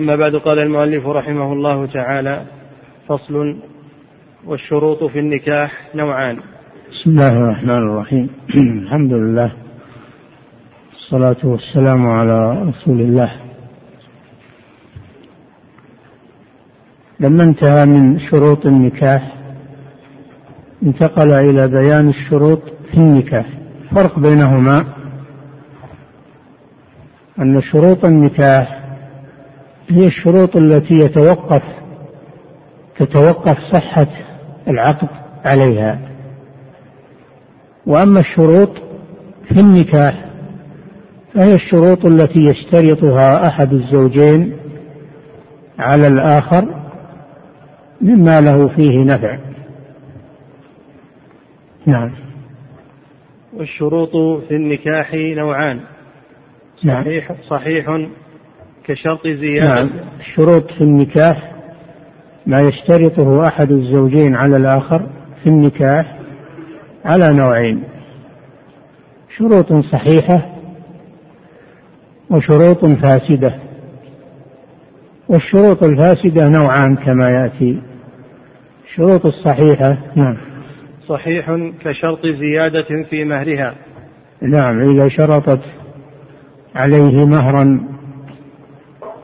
أما بعد قال المؤلف رحمه الله تعالى فصل والشروط في النكاح نوعان. بسم الله الرحمن الرحيم. الحمد لله الصلاة والسلام على رسول الله. لما انتهى من شروط النكاح انتقل إلى بيان الشروط في النكاح. فرق بينهما أن شروط النكاح هي الشروط التي يتوقف تتوقف صحة العقد عليها. وأما الشروط في النكاح فهي الشروط التي يشترطها أحد الزوجين على الآخر مما له فيه نفع. نعم. والشروط في النكاح نوعان. نعم. صحيح صحيح كشرط زيادة. نعم. الشروط في النكاح ما يشترطه أحد الزوجين على الآخر في النكاح على نوعين. شروط صحيحة وشروط فاسدة. والشروط الفاسدة نوعان كما يأتي. الشروط الصحيحة نعم. صحيح كشرط زيادة في مهرها. نعم إذا شرطت عليه مهرا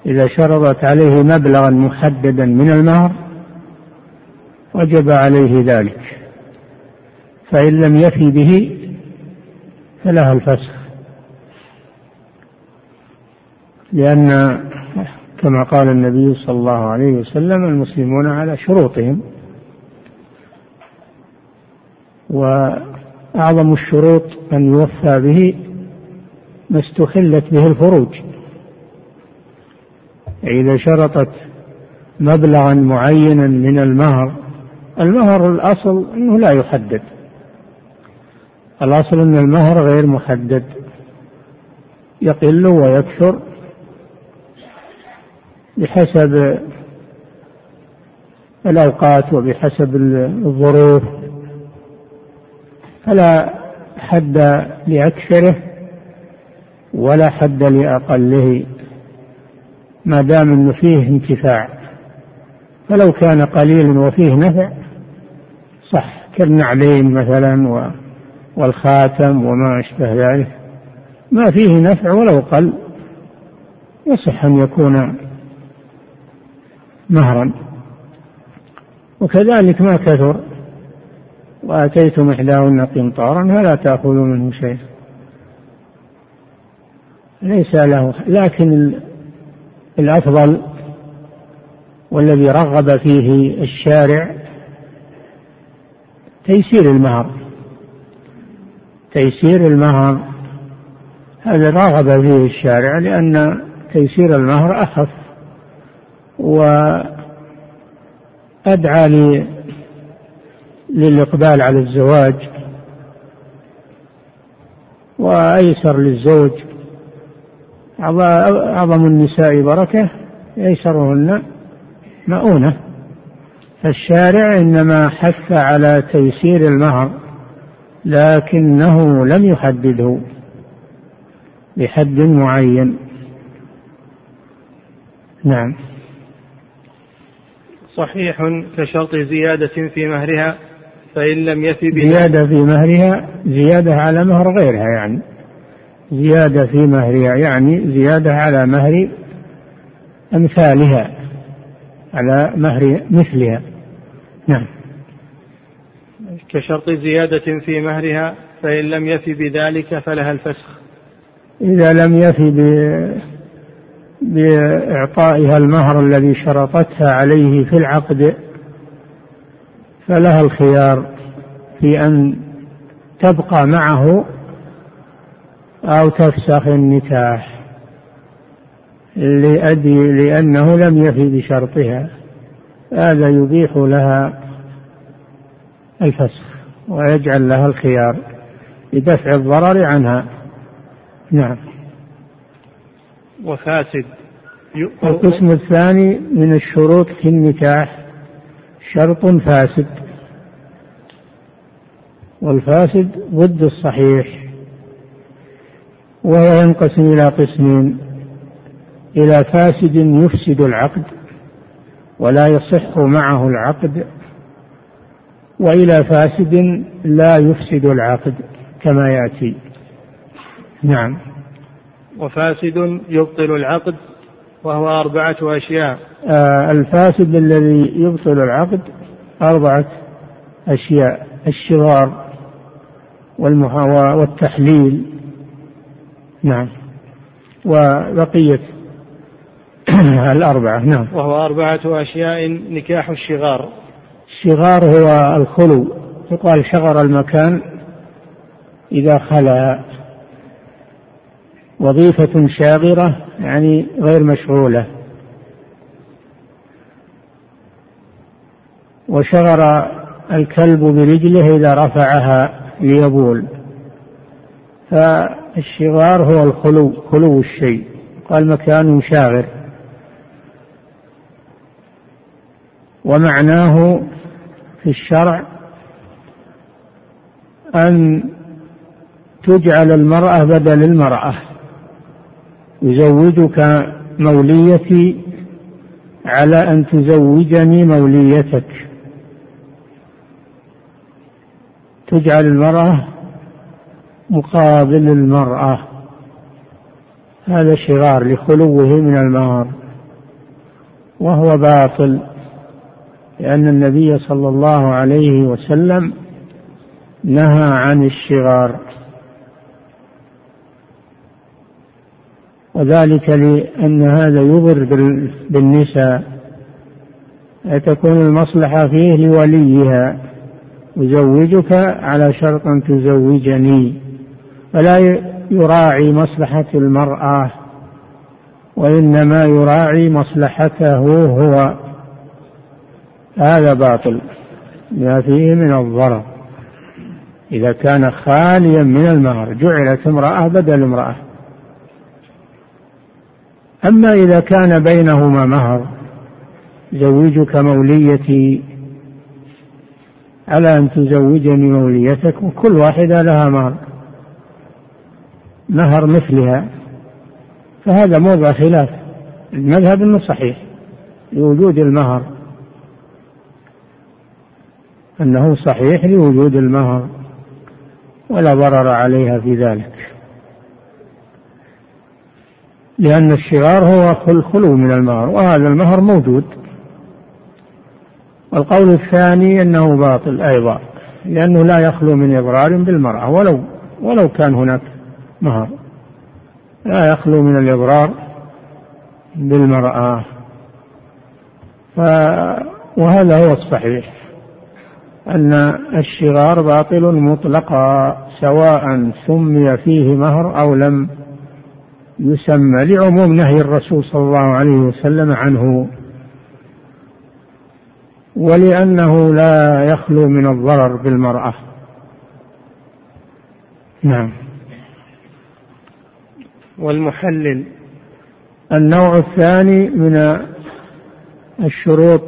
إذا شرطت عليه مبلغا محددا من المهر وجب عليه ذلك. فإن لم يفي به فلها الفسخ. لأن كما قال النبي صلى الله عليه وسلم المسلمون على شروطهم. وأعظم الشروط أن يوفى به ما استخلت به الفروج. إذا شرطت مبلغا معينا من المهر المهر الأصل أنه لا يحدد. الأصل أن المهر غير محدد. يقل ويكثر بحسب الأوقات وبحسب الظروف. فلا حد لأكثره ولا حد لأقله. ما دام أنه فيه انتفاع. فلو كان قليلا وفيه نفع صح كالنعلين مثلا والخاتم وما أشبه ذلك. ما فيه نفع ولو قل يصح أن يكون مهرا. وكذلك ما كثر وآتيتم إحداهن قنطارا فلا تأخذوا منه شيئا. ليس له لكن الأفضل والذي رغب فيه الشارع تيسير المهر. تيسير المهر هذا رغب فيه الشارع لأن تيسير المهر أخف وأدعى للإقبال على الزواج وأيسر للزوج أعظم النساء بركة أيسرهن مؤونة. فالشارع إنما حث على تيسير المهر لكنه لم يحدده بحد معين. نعم. صحيح كشرط زيادة في مهرها فإن لم يفي بها زيادة في مهرها زيادة على مهر غيرها يعني. زيادة في مهرها يعني زيادة على مهر أمثالها على مهر مثلها. نعم. كشرط زيادة في مهرها فإن لم يفي بذلك فلها الفسخ. إذا لم يفي بإعطائها المهر الذي شرطتها عليه في العقد فلها الخيار في أن تبقى معه أو تفسخ النكاح لأدي لأنه لم يفي بشرطها هذا يبيح لها الفسخ ويجعل لها الخيار لدفع الضرر عنها. نعم. وفاسد. القسم الثاني من الشروط في النكاح شرط فاسد والفاسد ضد الصحيح. وهو ينقسم إلى قسمين إلى فاسد يفسد العقد ولا يصح معه العقد وإلى فاسد لا يفسد العقد كما يأتي. نعم. وفاسد يبطل العقد وهو أربعة أشياء. آه الفاسد الذي يبطل العقد أربعة أشياء الشغار والتحليل. نعم. وبقية الأربعة نعم. وهو أربعة أشياء نكاح الشغار. الشغار هو الخلو يقال شغر المكان إذا خلا. وظيفة شاغرة يعني غير مشغولة. وشغر الكلب برجله إذا رفعها ليبول. فالشغار هو الخلو خلو الشيء. قال مكان شاغر. ومعناه في الشرع أن تجعل المرأة بدل المرأة. يزوجك موليتي على أن تزوجني موليتك. تجعل المرأة مقابل المرأة. هذا شغار لخلوه من المهر وهو باطل لأن النبي صلى الله عليه وسلم نهى عن الشغار. وذلك لأن هذا يضر بالنساء. تكون المصلحة فيه لوليها. أزوجك على شرط أن تزوجني. فلا يراعي مصلحة المرأة وإنما يراعي مصلحته هو. هذا باطل ما فيه من الضرر. إذا كان خاليا من المهر جعلت امرأة بدل امرأة. أما إذا كان بينهما مهر زوجك موليتي على أن تزوجني موليتك؟ وكل واحدة لها مهر. مهر مثلها فهذا موضع خلاف. المذهب أنه صحيح لوجود المهر. أنه صحيح لوجود المهر ولا ضرر عليها في ذلك. لأن الشغار هو الخلو من المهر وهذا المهر موجود. القول الثاني أنه باطل أيضا لأنه لا يخلو من إضرار بالمرأة ولو ولو كان هناك مهر لا يخلو من الإضرار بالمرأة. ف وهذا هو الصحيح أن الشغار باطل مطلقا سواء سمي فيه مهر أو لم. يسمى لعموم نهي الرسول صلى الله عليه وسلم عنه. ولأنه لا يخلو من الضرر بالمرأة. نعم. والمحلل. النوع الثاني من الشروط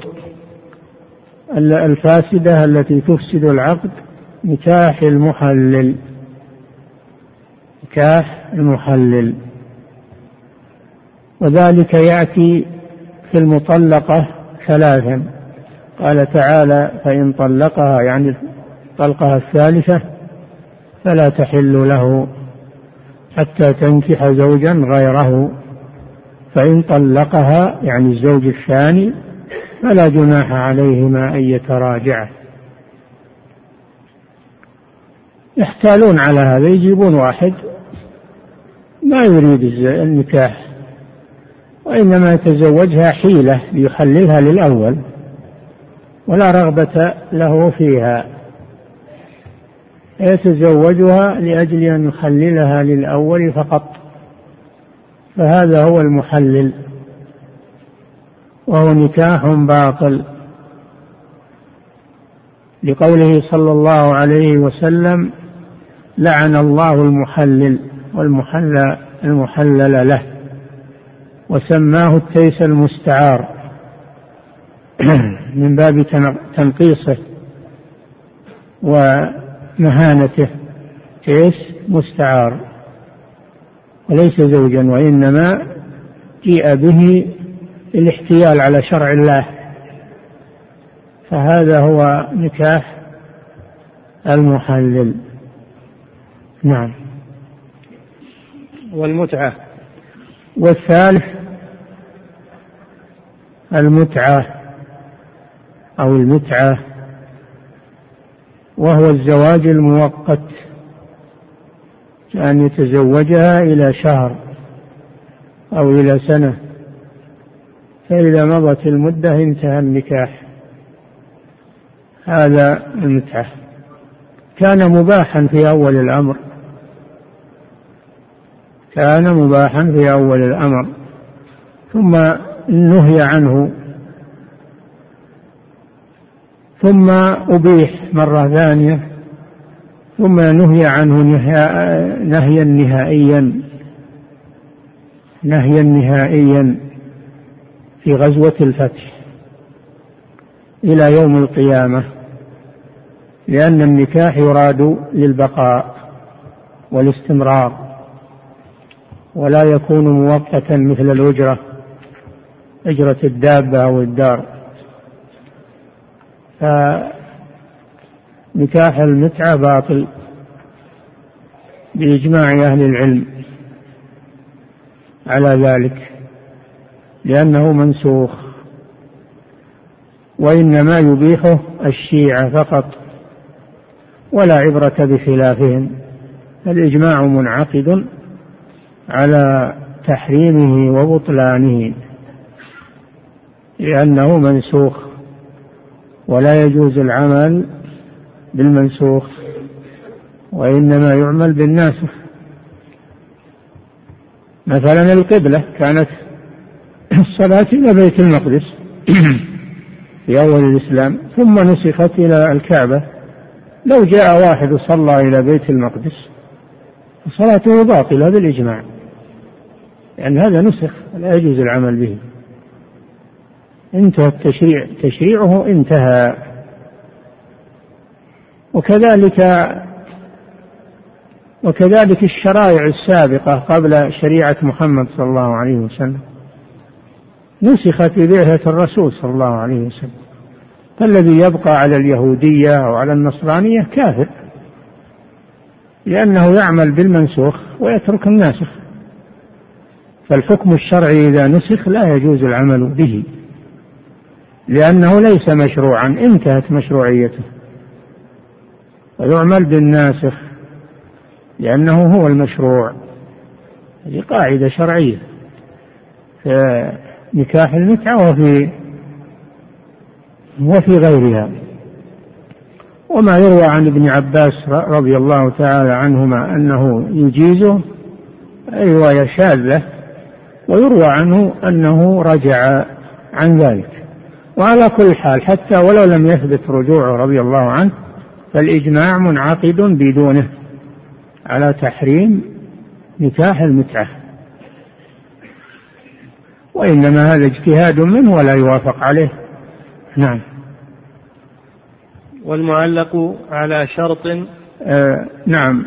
الفاسدة التي تفسد العقد نكاح المحلل. نكاح المحلل. وذلك يأتي في المطلقة ثلاثا. قال تعالى فإن طلقها يعني طلقها الثالثة فلا تحل له. حتى تنكح زوجا غيره فإن طلقها يعني الزوج الثاني فلا جناح عليهما أن يتراجعا. يحتالون على هذا يجيبون واحد ما يريد النكاح وإنما يتزوجها حيلة ليحللها للأول ولا رغبة له فيها. يتزوجها لأجل أن يخللها للأول فقط. فهذا هو المحلل. وهو نكاح باطل. لقوله صلى الله عليه وسلم لعن الله المحلل والمحلل المحلل له وسماه التيس المستعار. من باب تنقيصه. ومهانته تيس مستعار. وليس زوجا وإنما جيء به الاحتيال على شرع الله. فهذا هو نكاح المحلل. نعم. والمتعة. والثالث المتعة أو المتعة وهو الزواج المؤقت كأن يتزوجها إلى شهر أو إلى سنة فإذا مضت المدة انتهى النكاح. هذا المتعة. كان مباحا في أول الأمر. كان مباحا في أول الأمر. ثم نهي عنه ثم أبيح مرة ثانية ثم نهي عنه نهيا نهائيا نهيا نهائيا في غزوة الفتح إلى يوم القيامة لأن النكاح يراد للبقاء والاستمرار ولا يكون مؤقتا مثل الأجرة أجرة الدابة أو الدار فنكاح المتعة باطل بإجماع أهل العلم على ذلك لأنه منسوخ وإنما يبيحه الشيعة فقط ولا عبرة بخلافهم الإجماع منعقد على تحريمه وبطلانه لأنه منسوخ. ولا يجوز العمل بالمنسوخ وإنما يعمل بالناسخ. مثلا القبلة كانت الصلاة إلى بيت المقدس في أول الإسلام ثم نسخت إلى الكعبة. لو جاء واحد وصلى إلى بيت المقدس صلاته باطلة بالإجماع لأن هذا نسخ لا يجوز العمل به. انتهى التشريع تشريعه انتهى. وكذلك وكذلك الشرائع السابقة قبل شريعة محمد صلى الله عليه وسلم. نسخت ببعثة الرسول صلى الله عليه وسلم. فالذي يبقى على اليهودية أو على النصرانية كافر. لأنه يعمل بالمنسوخ ويترك الناسخ. فالحكم الشرعي إذا نسخ لا يجوز العمل به. لأنه ليس مشروعا انتهت مشروعيته. ويعمل بالناسخ لأنه هو المشروع. هذه قاعدة شرعية. في نكاح المتعة وفي وفي غيرها. وما يروى عن ابن عباس رضي الله تعالى عنهما أنه يجيزه رواية شاذة ويروى عنه أنه رجع عن ذلك. وعلى كل حال حتى ولو لم يثبت رجوعه رضي الله عنه فالإجماع منعقد بدونه على تحريم نكاح المتعة. وإنما هذا اجتهاد منه ولا يوافق عليه. نعم. والمعلق على شرط آه نعم.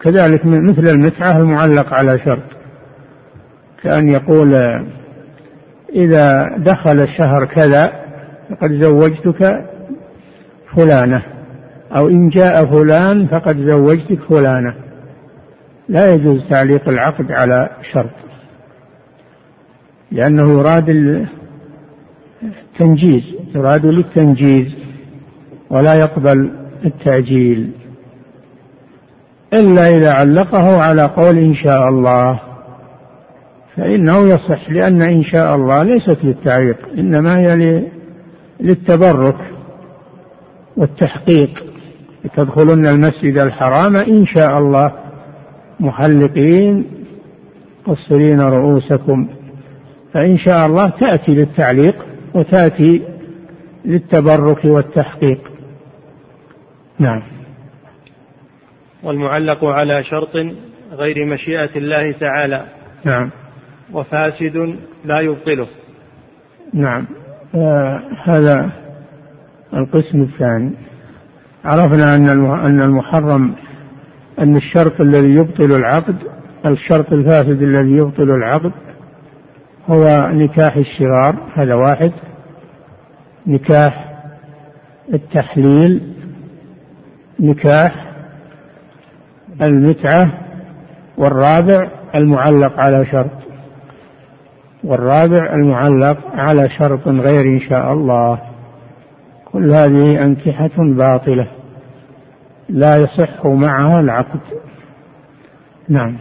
كذلك مثل المتعة المعلق على شرط. كأن يقول إذا دخل الشهر كذا فقد زوجتك فلانة. أو إن جاء فلان فقد زوجتك فلانة. لا يجوز تعليق العقد على شرط. لأنه يراد التنجيز يراد للتنجيز ولا يقبل التأجيل إلا إذا علقه على قول إن شاء الله. فإنه يصح لأن إن شاء الله ليست للتعليق إنما هي للتبرك والتحقيق. تدخلن المسجد الحرام إن شاء الله محلقين قصرين رؤوسكم. فإن شاء الله تأتي للتعليق وتأتي للتبرك والتحقيق. نعم. والمعلق على شرط غير مشيئة الله تعالى. نعم. وفاسد لا يبطله. نعم. آه، هذا القسم الثاني. عرفنا أن أن المحرم أن الشرط الذي يبطل العقد الشرط الفاسد الذي يبطل العقد هو نكاح الشرار هذا واحد. نكاح التحليل نكاح المتعة والرابع المعلق على شرط. والرابع المعلق على شرط غير إن شاء الله. كل هذه أنكحة باطلة. لا يصح معها العقد. نعم.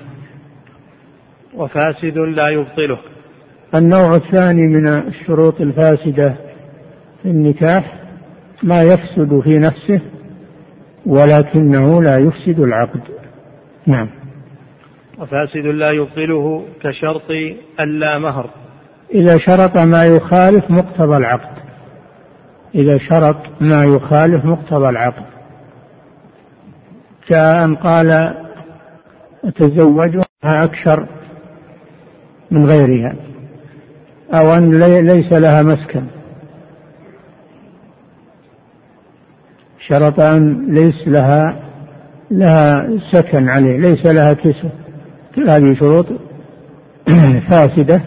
وفاسد لا يبطله. النوع الثاني من الشروط الفاسدة في النكاح ما يفسد في نفسه ولكنه لا يفسد العقد. نعم. وفاسد لا يبطله كشرط ألا مهر. إذا شرط ما يخالف مقتضى العقد. إذا شرط ما يخالف مقتضى العقد. كأن قال تزوجها أكثر من غيرها أو أن ليس لها مسكن. شرط أن ليس لها لها سكن عليه ليس لها كسوة كل هذه شروط فاسدة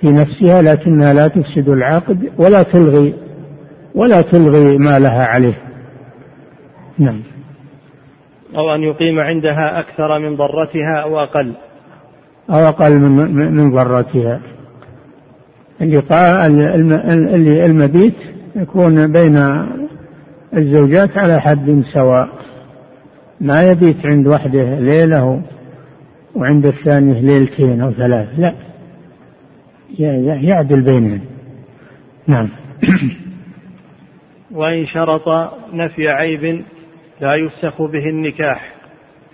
في نفسها لكنها لا تفسد العقد ولا تلغي ولا تلغي ما لها عليه. نعم. أو أن يقيم عندها أكثر من ضرتها أو أقل. أو أقل من من ضرتها. اللقاء المبيت يكون بين الزوجات على حد سواء. ما يبيت عند وحده ليله وعند الثاني ليلتين أو ثلاث. لا. يعدل بينهم. نعم. وإن شرط نفي عيب لا يفسخ به النكاح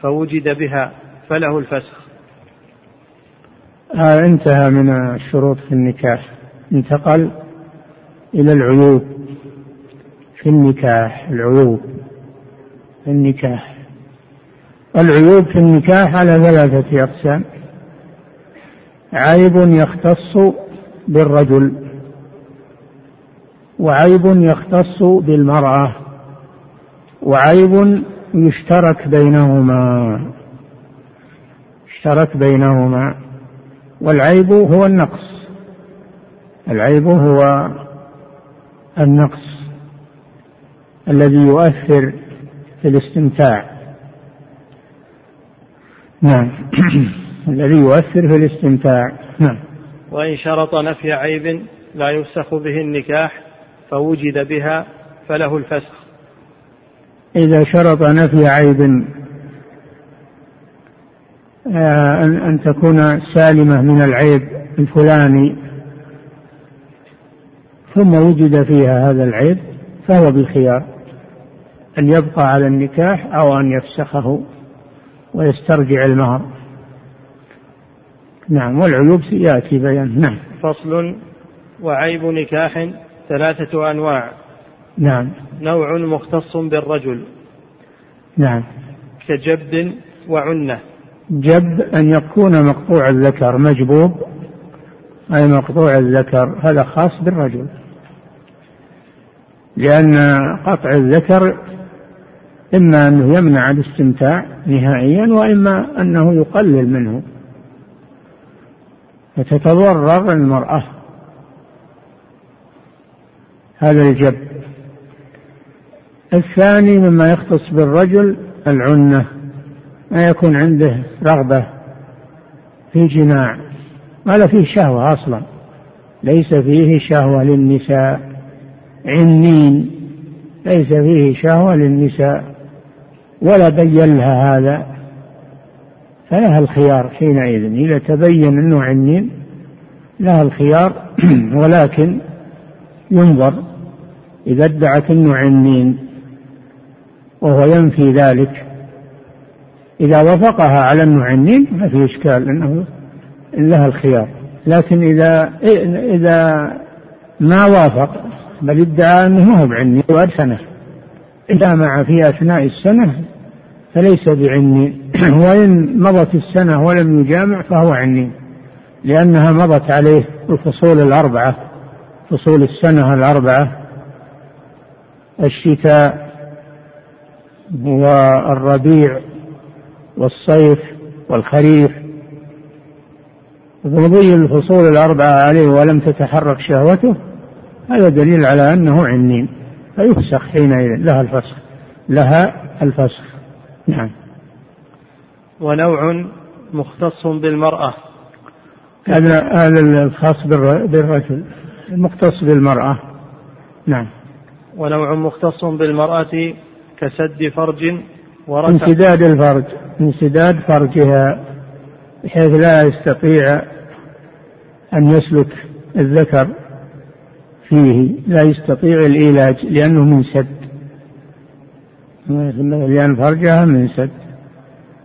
فوجد بها فله الفسخ. آه انتهى من الشروط في النكاح. انتقل إلى العيوب. في النكاح العيوب. في النكاح. العيوب في النكاح على ثلاثة أقسام. عيب يختص بالرجل وعيب يختص بالمرأة وعيب يشترك بينهما. اشترك بينهما. والعيب هو النقص. العيب هو النقص الذي يؤثر في الاستمتاع. نعم. الذي يؤثر في الاستمتاع. نعم. وإن شرط نفي عيب لا يفسخ به النكاح فوجد بها فله الفسخ. إذا شرط نفي عيب آه، أن تكون سالمة من العيب الفلاني ثم وجد فيها هذا العيب فهو بالخيار. أن يبقى على النكاح أو أن يفسخه. ويسترجع المهر. نعم والعيوب يأتي بيان. نعم. فصل وعيب نكاح ثلاثة أنواع. نعم. نوع مختص بالرجل. نعم. كجب وعنة. جب أن يكون مقطوع الذكر مجبوب أي مقطوع الذكر هذا خاص بالرجل. لأن قطع الذكر إما أنه يمنع الاستمتاع نهائيا وإما أنه يقلل منه. فتتضرر المرأة. هذا الجب. الثاني مما يختص بالرجل العنة. ما يكون عنده رغبة في جماع ولا فيه شهوة أصلا. ليس فيه شهوة للنساء. عنين. ليس فيه شهوة للنساء. ولا بين لها هذا فلها الخيار حينئذ. إذا تبين أنه عنين لها الخيار ولكن ينظر إذا ادعت أنه عنين وهو ينفي ذلك. إذا وافقها على أنه عنين ما في إشكال أنه لها الخيار. لكن إذا إذا ما وافق بل ادعى أنه هو بعنين وأرسله جامع في أثناء السنة فليس بعني. وإن مضت السنة ولم يجامع فهو عني لأنها مضت عليه الفصول الأربعة فصول السنة الأربعة الشتاء والربيع والصيف والخريف. مضي الفصول الأربعة عليه ولم تتحرك شهوته هذا دليل على أنه عنين فيفسخ حينئذ لها الفسخ. لها الفسخ. نعم. ونوع مختص بالمرأة. هذا هذا الخاص بالرجل. المختص بالمرأة. نعم. ونوع مختص بالمرأة كسد فرج ورث انسداد الفرج. انسداد فرجها بحيث لا يستطيع أن يسلك الذكر. فيه لا يستطيع العلاج لأنه منسد لأن فرجها منسد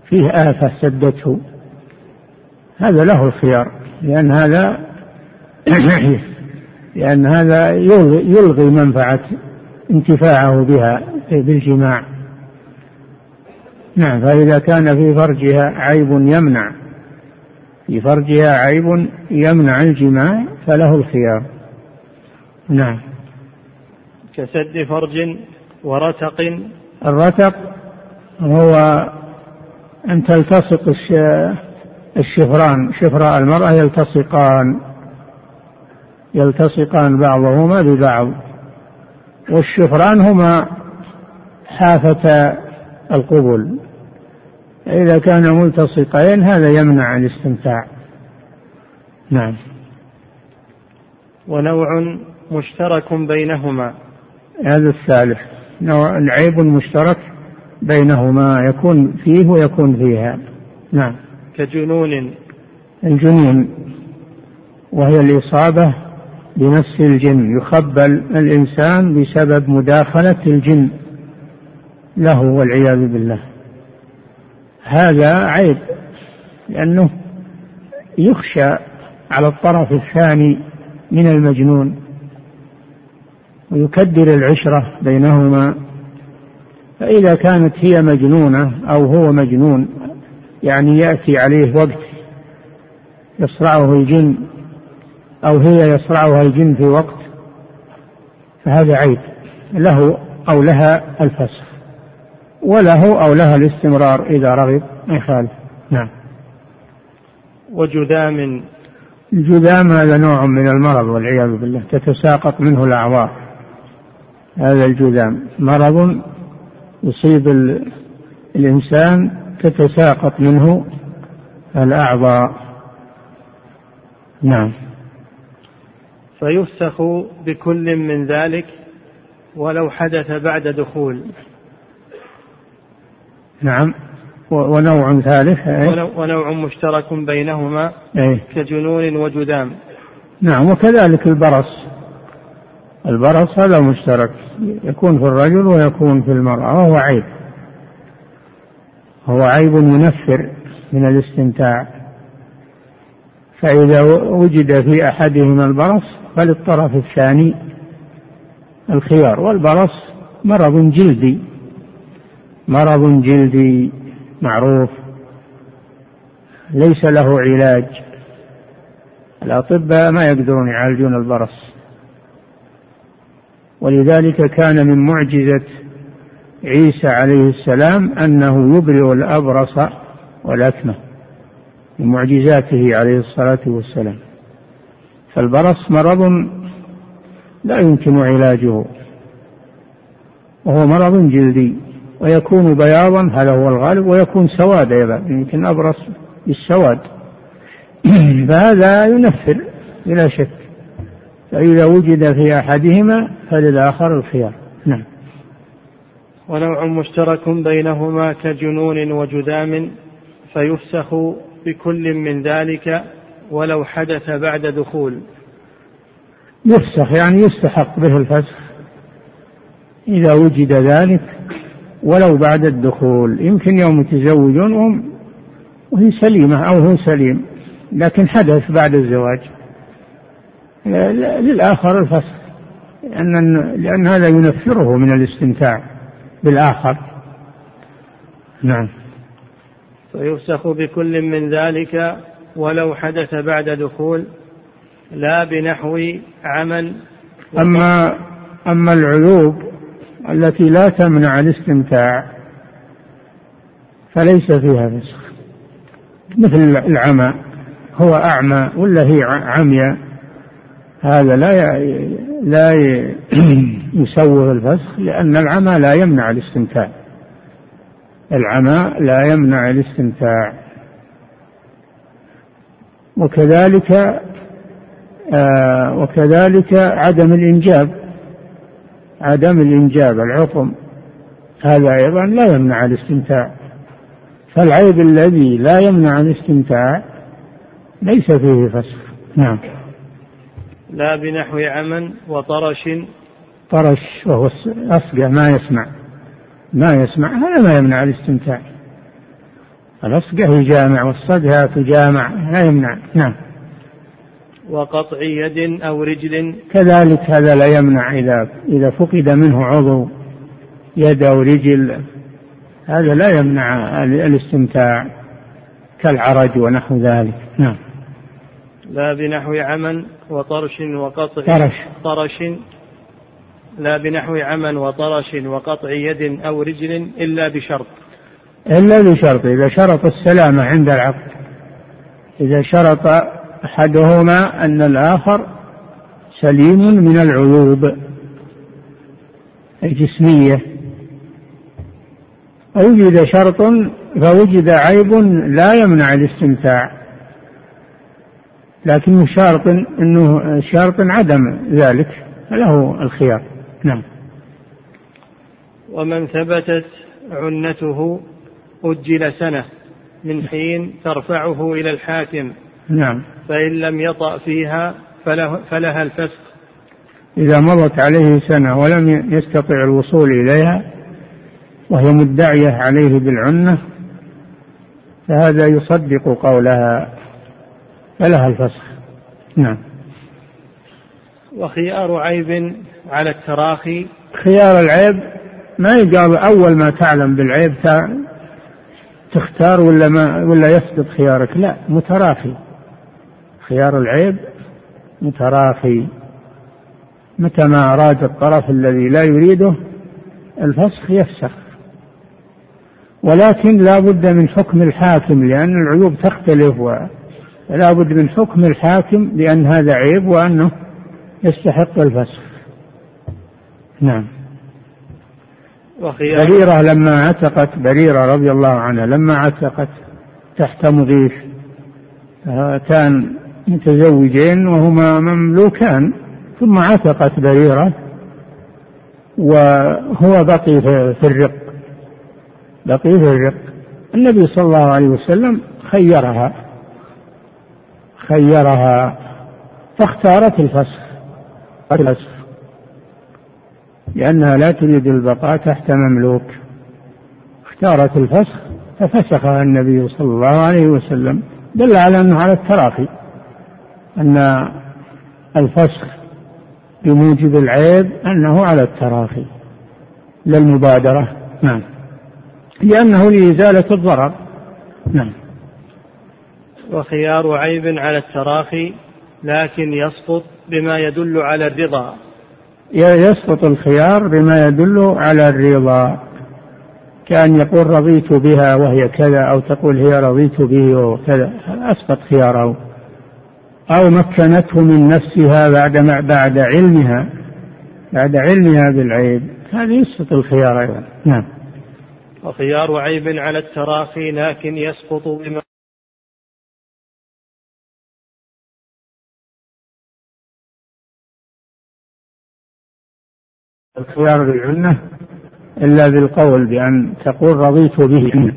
فيه آفة سدته. هذا له الخيار. لأن هذا لأن هذا يلغي منفعة انتفاعه بها بالجماع. نعم فإذا كان في فرجها عيب يمنع. في فرجها عيب يمنع الجماع فله الخيار. نعم. كسد فرج ورتق. الرتق هو أن تلتصق الشفران شفراء المرأة يلتصقان يلتصقان بعضهما ببعض والشفران هما حافة القبل. إذا كان ملتصقين هذا يمنع الاستمتاع. نعم. ونوع مشترك بينهما. هذا الثالث نوع عيب مشترك بينهما يكون فيه ويكون فيها. نعم. كجنون. الجنون وهي الإصابة بنفس الجن يخبل الإنسان بسبب مداخلة الجن له والعياذ بالله. هذا عيب لأنه يخشى على الطرف الثاني من المجنون. ويكدر العشرة بينهما فإذا كانت هي مجنونة أو هو مجنون يعني يأتي عليه وقت يصرعه الجن أو هي يصرعها الجن في وقت فهذا عيب له أو لها الفسخ وله أو لها الاستمرار إذا رغب ما يخالف نعم. وجذام الجذام هذا نوع من المرض والعياذ بالله تتساقط منه الأعضاء. هذا الجذام مرض يصيب الإنسان تتساقط منه الأعضاء. نعم. فيفسخ بكل من ذلك ولو حدث بعد دخول. نعم. ونوع ثالث ونوع مشترك بينهما أي. كجنون وجذام نعم. وكذلك البرص. البرص هذا مشترك يكون في الرجل ويكون في المرأة وهو عيب. هو عيب منفر من الاستمتاع. فإذا وجد في أحدهما البرص فللطرف الثاني الخيار. والبرص مرض جلدي. مرض جلدي معروف. ليس له علاج. الأطباء ما يقدرون يعالجون البرص. ولذلك كان من معجزة عيسى عليه السلام أنه يبرئ الأبرص والأكمة من معجزاته عليه الصلاة والسلام. فالبرص مرض لا يمكن علاجه وهو مرض جلدي ويكون بياضا هذا هو الغالب ويكون سواد أيضا يمكن أبرص بالسواد. فهذا ينفر بلا شك. فإذا وجد في أحدهما فللآخر الخيار. نعم. ونوع مشترك بينهما كجنون وجذام فيفسخ بكل من ذلك ولو حدث بعد دخول. يفسخ يعني يستحق به الفسخ. إذا وجد ذلك ولو بعد الدخول. يمكن يوم يتزوجون وهي سليمة أو هو سليم لكن حدث بعد الزواج. للآخر الفسخ لأن, لأن هذا ينفره من الاستمتاع بالآخر. نعم. فيفسخ بكل من ذلك ولو حدث بعد دخول لا بنحو عمل. أما أما العيوب التي لا تمنع الاستمتاع فليس فيها فسخ. مثل العمى هو أعمى ولا هي عمياء؟ هذا لا لا يسوغ الفسخ لأن العمى لا يمنع الاستمتاع. العمى لا يمنع الاستمتاع. وكذلك آه وكذلك عدم الإنجاب. عدم الإنجاب العقم هذا أيضا لا يمنع الاستمتاع. فالعيب الذي لا يمنع الاستمتاع ليس فيه فسخ. نعم. لا بنحو عمن وطرش. طرش وهو أصقع ما يسمع. ما يسمع هذا ما يمنع الاستمتاع. الأصقع يجامع والصدها تجامع لا يمنع. نعم. وقطع يد أو رجل. كذلك هذا لا يمنع إذا إذا فقد منه عضو يد أو رجل. هذا لا يمنع الاستمتاع كالعرج ونحو ذلك. نعم. لا بنحو عمن وطرش وقطع طرش. طرش لا بنحو عمن وطرش وقطع يد أو رجل إلا بشرط. إلا بشرط. إذا شرط السلامة عند العقد إذا شرط أحدهما أن الآخر سليم من العيوب الجسمية. وجد شرط فوجد عيب لا يمنع الاستمتاع. لكنه شرط إنه شرط عدم ذلك فله الخيار. نعم. ومن ثبتت عنته أجل سنة من حين ترفعه إلى الحاكم. نعم. فإن لم يطأ فيها فله فلها الفسخ إذا مضت عليه سنة ولم يستطع الوصول إليها وهي مدعية عليه بالعنة فهذا يصدق قولها. فلها الفسخ. نعم. وخيار عيب على التراخي. خيار العيب ما يقال أول ما تعلم بالعيب تختار ولا ما ولا يسقط خيارك. لا متراخي. خيار العيب متراخي. متى ما أراد الطرف الذي لا يريده الفسخ يفسخ. ولكن لا بد من حكم الحاكم لأن العيوب تختلف ولا بد من حكم الحاكم بأن هذا عيب وأنه يستحق الفسخ. نعم. بريرة لما عتقت بريرة رضي الله عنها لما عتقت تحت مغيث كان متزوجين وهما مملوكان ثم عتقت بريرة وهو بقي في الرق. بقي في الرق. النبي صلى الله عليه وسلم خيرها. خيرها فاختارت الفسخ. الفسخ. لأنها لا تريد البقاء تحت مملوك. اختارت الفسخ ففسخها النبي صلى الله عليه وسلم. دل على أنه على التراخي. أن الفسخ بموجب العيب أنه على التراخي للمبادرة نعم. لأنه لإزالة الضرر. نعم. وخيار عيب على التراخي لكن يسقط بما يدل على الرضا. يسقط الخيار بما يدل على الرضا. كأن يقول رضيت بها وهي كذا أو تقول هي رضيت به وكذا أسقط خياره؟ أو مكنته من نفسها بعد بعد علمها بعد علمها بالعيب. هذا يسقط الخيار أيضا. نعم. وخيار عيب على التراخي لكن يسقط بما الخيار بالعنة إلا بالقول بأن تقول رضيت به.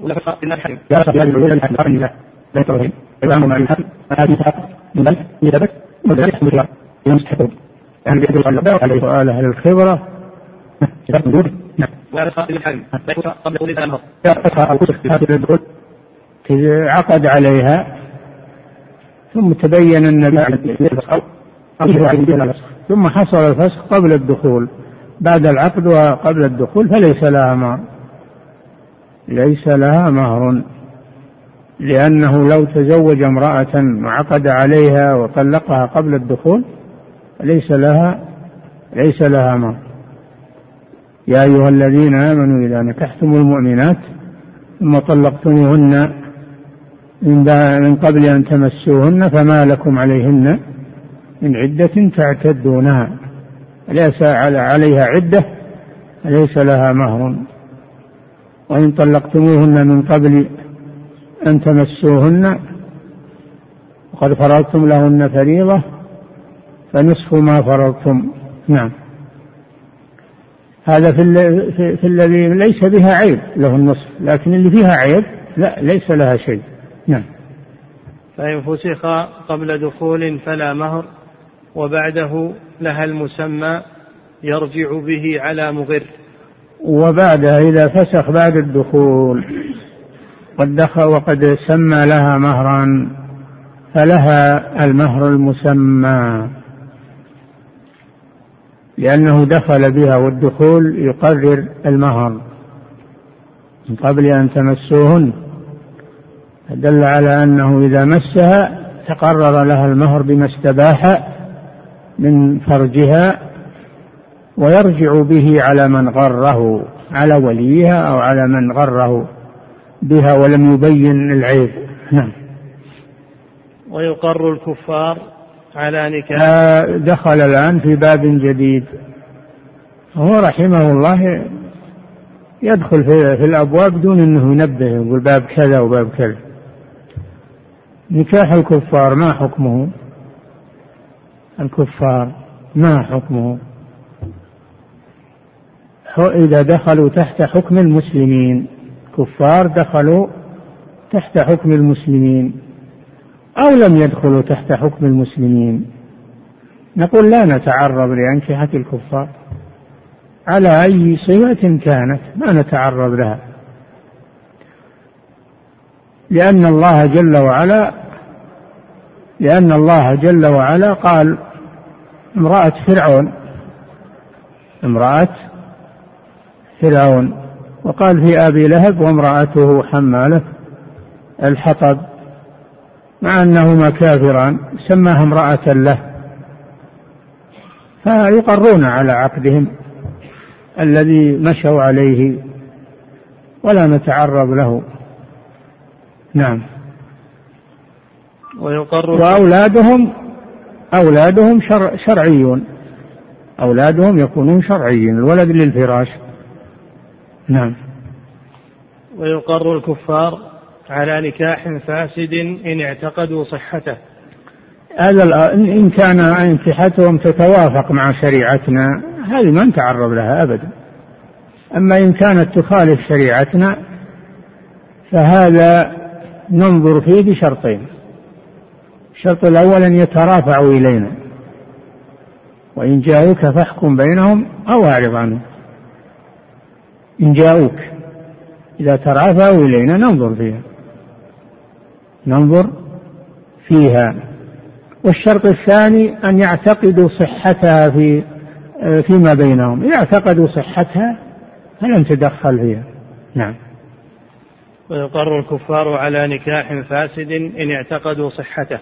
ولا فرق بين الحكم يا رب هذه العلوم الحكم قال لا لا ترهب إمام ما الحكم هذه حق من بل يثبت وذلك الحمد لله يمسح يعني أهل الخبرة. قبل عقد عليها ثم تبين أن ثم حصل الفسخ قبل الدخول. بعد العقد وقبل الدخول فليس لها مهر. ليس لها مهر. لأنه لو تزوج امرأة وعقد عليها وطلقها قبل الدخول ليس لها ليس لها مهر. يا أيها الذين آمنوا إذا نكحتم المؤمنات ثم طلقتموهن من قبل أن تمسوهن فما لكم عليهن من عدة تعتدونها. ليس عليها عدة ليس لها مهر. وإن طلقتموهن من قبل أن تمسوهن وقد فرضتم لهن فريضة فنصف ما فرضتم. نعم. هذا في, في, في الذي ليس بها عيب له النصف لكن اللي فيها عيب لا ليس لها شيء. نعم. فإن فسخ قبل دخول فلا مهر. وبعده لها المسمى يرجع به على مغر. وبعدها إذا فسخ بعد الدخول قد دخل وقد سمى لها مهرا فلها المهر المسمى. لأنه دخل بها والدخول يقرر المهر. من قبل أن تمسوهن. دل على أنه إذا مسها تقرر لها المهر بما استباح. من فرجها ويرجع به على من غره على وليها أو على من غره بها ولم يبين العيب. نعم. ويقر الكفار على نكاح. آه، دخل الآن في باب جديد. هو رحمه الله يدخل في, في الأبواب دون أنه ينبه يقول باب كذا وباب كذا. نكاح الكفار ما حكمه؟ الكفار ما حكمه؟ إذا دخلوا تحت حكم المسلمين كفار دخلوا تحت حكم المسلمين أو لم يدخلوا تحت حكم المسلمين. نقول لا نتعرض لأنكحة الكفار. على أي صفة كانت؟ ما نتعرض لها. لأن الله جل وعلا لأن الله جل وعلا قال امرأة فرعون. امرأة فرعون. وقال في أبي لهب وامرأته حمالة الحطب. مع أنهما كافران سماها امرأة له. فيقرون على عقدهم الذي مشوا عليه ولا نتعرض له. نعم. ويقر وأولادهم أولادهم شرع شرعيون. أولادهم يكونون شرعيين. الولد للفراش. نعم. ويقر الكفار على نكاح فاسد إن اعتقدوا صحته. هذا إن كان انكحتهم تتوافق مع شريعتنا هذه ما نتعرض لها أبدا. أما إن كانت تخالف شريعتنا فهذا ننظر فيه بشرطين. الشرط الأول أن يترافعوا إلينا. وإن جاءوك فاحكم بينهم أو أعرض عنهم. إن جاءوك إذا ترافعوا إلينا ننظر فيها. ننظر فيها. والشرط الثاني أن يعتقدوا صحتها في فيما بينهم. إذا اعتقدوا صحتها فلن تدخل فيها. نعم. ويقر الكفار على نكاح فاسد إن اعتقدوا صحته.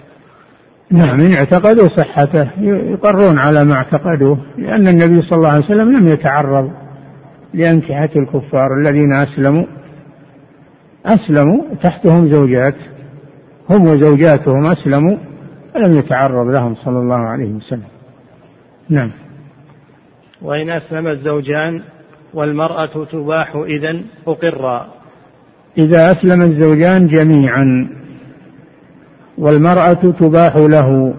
نعم إن اعتقدوا صحته يقرون على ما اعتقدوه لأن النبي صلى الله عليه وسلم لم يتعرض لأنكحة الكفار الذين أسلموا أسلموا تحتهم زوجات هم وزوجاتهم أسلموا ولم يتعرض لهم صلى الله عليه وسلم. نعم. وإن أسلم الزوجان والمرأة تباح إذن أقرا. إذا أسلم الزوجان جميعا. والمرأة تباح له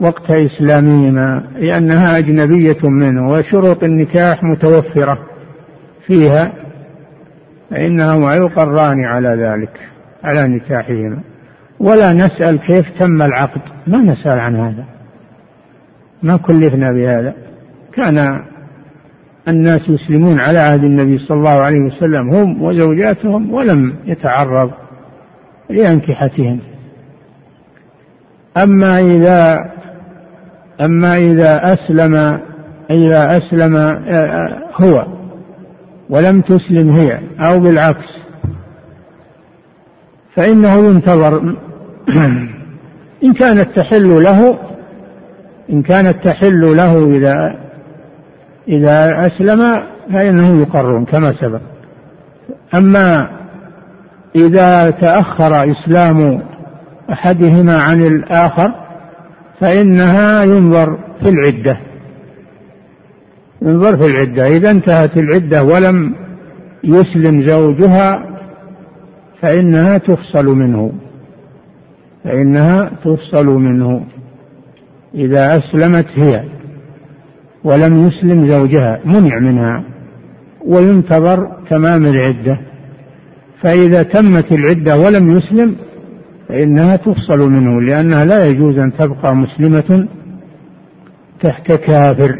وقت إسلامهما لأنها أجنبية منه وشروط النكاح متوفرة فيها فإنهما يقران على ذلك على نكاحهما. ولا نسأل كيف تم العقد ما نسأل عن هذا. ما كلفنا بهذا. كان الناس يسلمون على عهد النبي صلى الله عليه وسلم هم وزوجاتهم ولم يتعرض لأنكحتهم. أما إذا أما إذا أسلم إذا أسلم هو ولم تسلم هي أو بالعكس فإنه ينتظر. إن كانت تحل له إن كانت تحل له إذا إذا أسلم فإنهم يقرون كما سبق. أما إذا تأخر إسلام أحدهما عن الآخر فإنها ينظر في العدة. ينظر في العدة. إذا انتهت العدة ولم يسلم زوجها فإنها تفصل منه. فإنها تفصل منه. إذا أسلمت هي ولم يسلم زوجها منع منها وينتظر تمام العدة. فإذا تمت العدة ولم يسلم فإنها تفصل منه لأنها لا يجوز أن تبقى مسلمة تحت كافر.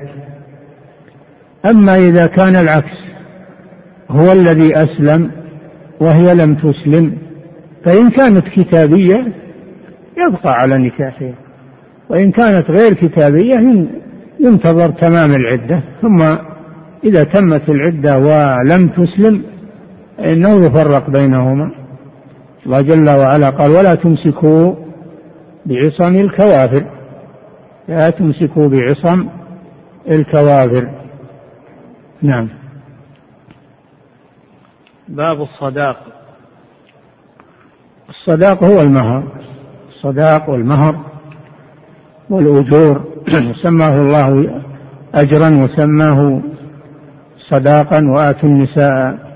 أما إذا كان العكس هو الذي أسلم وهي لم تسلم فإن كانت كتابية يبقى على نكاحها وإن كانت غير كتابية ينتظر تمام العدة. ثم إذا تمت العدة ولم تسلم إنه يفرق بينهما. الله جل وعلا قال ولا تمسكوا بعصم الكوافر لا تمسكوا بعصم الكوافر. نعم. باب الصداق. الصداق هو المهر. الصداق والمهر والأجور. سماه الله أجرا وسماه صداقا وآتوا النساء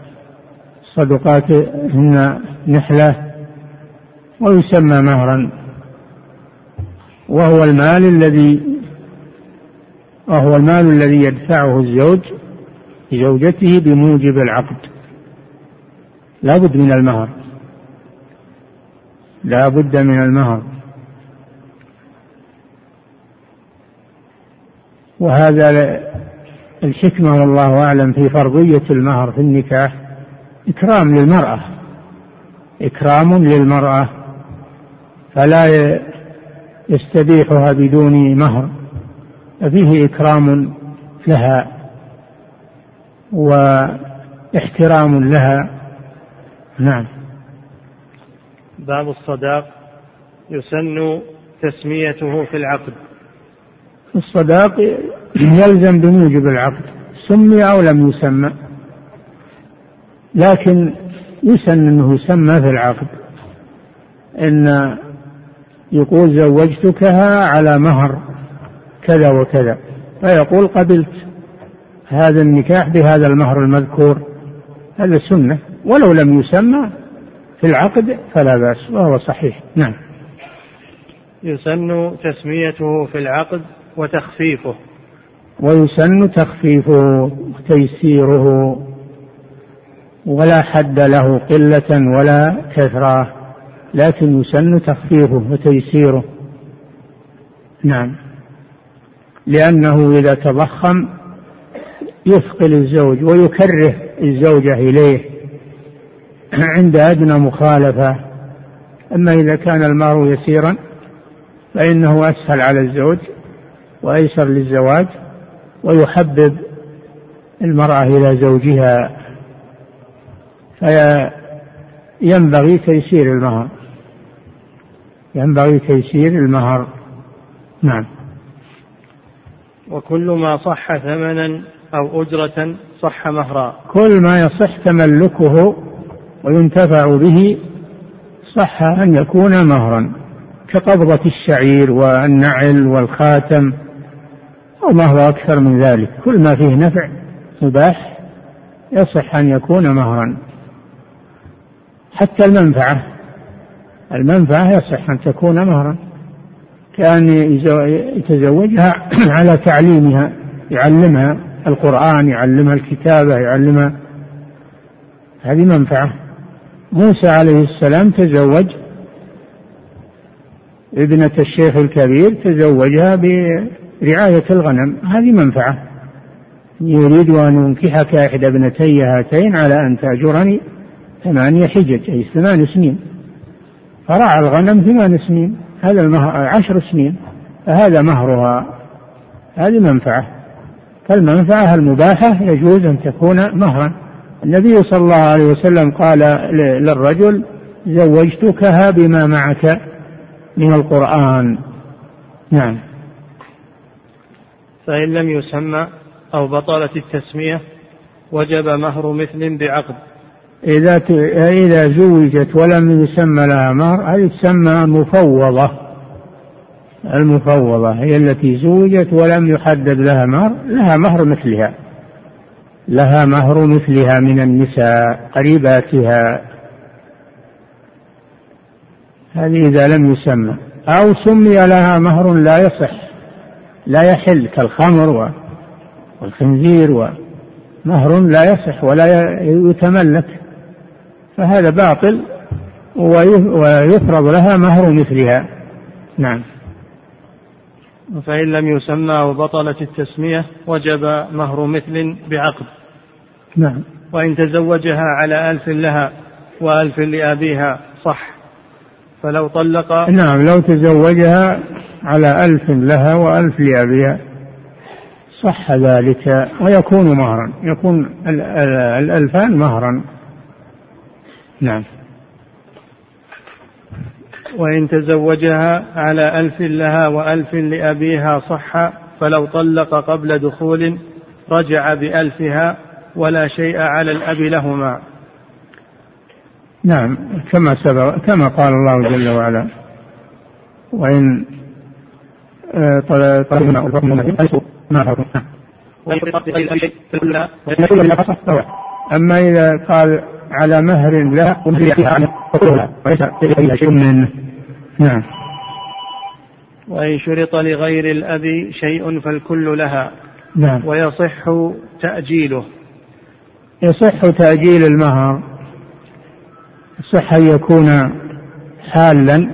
صدقاتهن نحلة ويسمى مهرا وهو المال الذي وهو المال الذي يدفعه الزوج لزوجته بموجب العقد. لا بد من المهر. لا بد من المهر. وهذا الحكمة والله أعلم في فرضية المهر في النكاح. إكرام للمرأة. إكرام للمرأة. فلا يستبيحها بدون مهر. ففيه إكرام لها واحترام لها. نعم. باب الصداق. يسن تسميته في العقد. الصداق يلزم بموجب العقد. سمي أو لم يسمى. لكن يسن أنه يسمى في العقد. إن يقول زوجتكها على مهر كذا وكذا. فيقول قبلت هذا النكاح بهذا المهر المذكور. هذا سنة. ولو لم يسمى في العقد فلا بأس وهو صحيح. نعم. يسن تسميته في العقد وتخفيفه. ويسن تخفيفه وتيسيره ولا حد له قلة ولا كثرة لكن يسن تخفيفه وتيسيره. نعم. لأنه إذا تضخم يثقل الزوج ويكره الزوجة إليه. عند أدنى مخالفة. أما إذا كان المهر يسيرا فإنه أسهل على الزوج وأيسر للزواج ويحبب المرأة إلى زوجها. فينبغي تيسير المهر. ينبغي تيسير المهر. نعم. وكل ما صح ثمنا أو أجرة صح مهرا. كل ما يصح تملكه وينتفع به صح أن يكون مهرا. كقبضة الشعير والنعل والخاتم أو ما هو أكثر من ذلك. كل ما فيه نفع مباح يصح أن يكون مهرا. حتى المنفعة. المنفعة يصح أن تكون مهرا كأن يتزوجها على تعليمها يعلمها القرآن يعلمها الكتابة يعلمها. هذه منفعة. موسى عليه السلام تزوج ابنة الشيخ الكبير تزوجها برعاية الغنم. هذه منفعة. يريد أن أنكحك إحدى ابنتي هاتين على أن تأجرني. ثمانية حجج أي ثمان سنين. فرعى الغنم ثمان سنين هذا المهر عشر سنين فهذا مهرها. هذه منفعة. فالمنفعة المباحة يجوز أن تكون مهرا. النبي صلى الله عليه وسلم قال للرجل زوجتكها بما معك من القرآن. نعم. فإن لم يسمى أو بطلت التسمية وجب مهر مثل بعقد. إذا إذا زوجت ولم يسمى لها مهر هذه تسمى مفوضة المفوضة هي التي زوجت ولم يحدد لها مهر لها مهر مثلها. لها مهر مثلها من النساء قريباتها. هذه إذا لم يسمى. أو سمي لها مهر لا يصح لا يحل كالخمر والخنزير ومهر لا يصح ولا يتملك. فهذا باطل ويفرض لها مهر مثلها. نعم. فإن لم يسمى وبطلت التسمية وجب مهر مثل بعقد. نعم. وإن تزوجها على ألف لها وألف لأبيها صح. فلو طلق نعم لو تزوجها على ألف لها وألف لأبيها صح ذلك ويكون مهرا. يكون الألفان مهرا. نعم. وإن تزوجها على ألف لها وألف لأبيها صح فلو طلق قبل دخول رجع بألفها ولا شيء على الأب لهما. نعم. كما سبق كما قال الله جل وعلا وإن آه، طلقنا ما أما إذا قال على مهر لا وليس فيها شيء منه نعم. وإن شرط لغير الأب شيء فالكل لها نعم. ويصح تأجيله. يصح تأجيل المهر يصح أن يكون حالا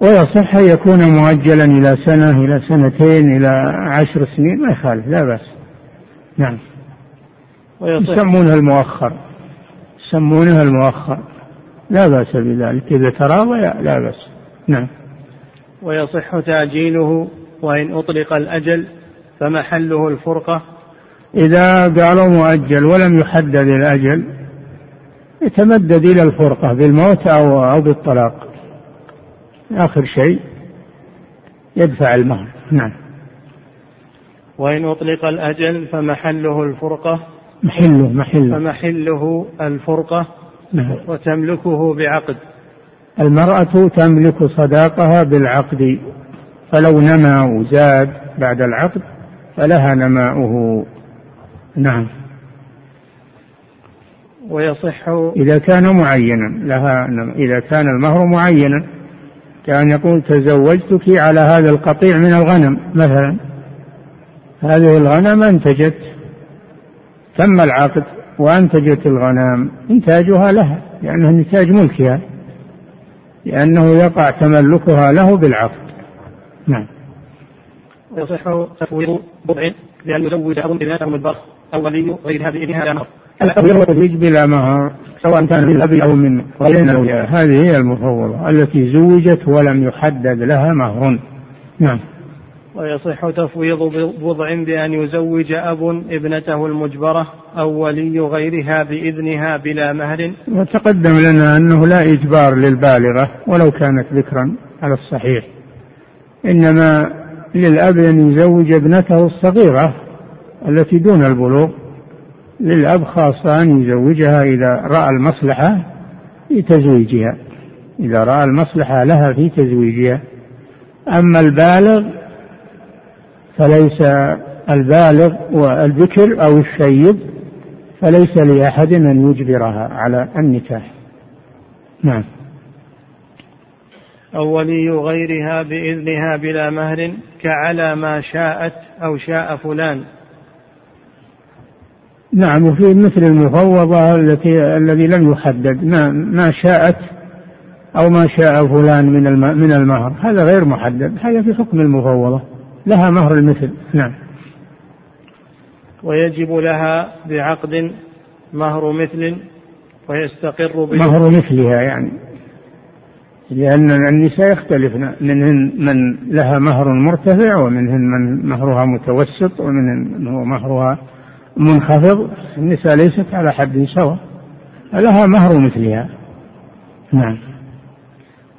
ويصح أن يكون مؤجلا إلى سنة إلى سنتين إلى عشر سنين ما يخالف لا بأس. نعم. يسمونها المؤخر. يسمونها المؤخر. لا بأس بذلك. إذا تراضى لا بأس. نعم. ويصح تأجيله وإن أطلق الأجل فمحله الفرقة. إذا قالوا مؤجل ولم يحدد الأجل يتمدد إلى الفرقة بالموت أو أو بالطلاق. آخر شيء يدفع المهر. نعم. وإن أطلق الأجل فمحله الفرقة. محله محله. فمحله الفرقة نعم. وتملكه بعقد. المرأة تملك صداقها بالعقد فلو نما وزاد بعد العقد فلها نماؤه. نعم. ويصح إذا كان معينا لها إذا كان المهر معينا كان يقول تزوجتك على هذا القطيع من الغنم مثلا. هذه الغنم أنتجت تم العقد وأنتجت الغنم إنتاجها لها لأنه نتاج ملكها لأنه يقع تملكها له بالعقد. نعم. ويصح تفويض بضع بأن يزوج أب ابنته البر أو ولي غيرها بإذنها لا مهر التفويض بلا مهر سواء كان من الأب أو من غيرها هذه هي المفوضة التي زوجت ولم يحدد لها مهر. نعم. ويصح تفويض بضع بأن يزوج أب ابنته المجبرة أو ولي غيرها بإذنها بلا مهر. وتقدم لنا أنه لا إجبار للبالغة ولو كانت ذكرا على الصحيح. إنما للأب أن يزوج ابنته الصغيرة التي دون البلوغ. للأب خاصة أن يزوجها إذا رأى المصلحة في تزويجها. إذا رأى المصلحة لها في تزويجها. أما البالغ فليس البالغ والذكر أو الشيب فليس لأحد أن يجبرها على النكاح. نعم. أو ولي غيرها بإذنها بلا مهر كعلى ما شاءت أو شاء فلان. نعم وفي مثل المفوضة التي الذي لم يحدد ما ما شاءت أو ما شاء فلان من من المهر هذا غير محدد هذا في حكم المفوضة. لها مهر المثل. نعم. ويجب لها بعقد مهر مثل ويستقر مهر مثلها يعني. لأن النساء يختلفن منهن من لها مهر مرتفع ومنهن من مهرها متوسط ومنهن من هو مهرها منخفض. النساء ليست على حد سواء لها مهر مثلها. نعم.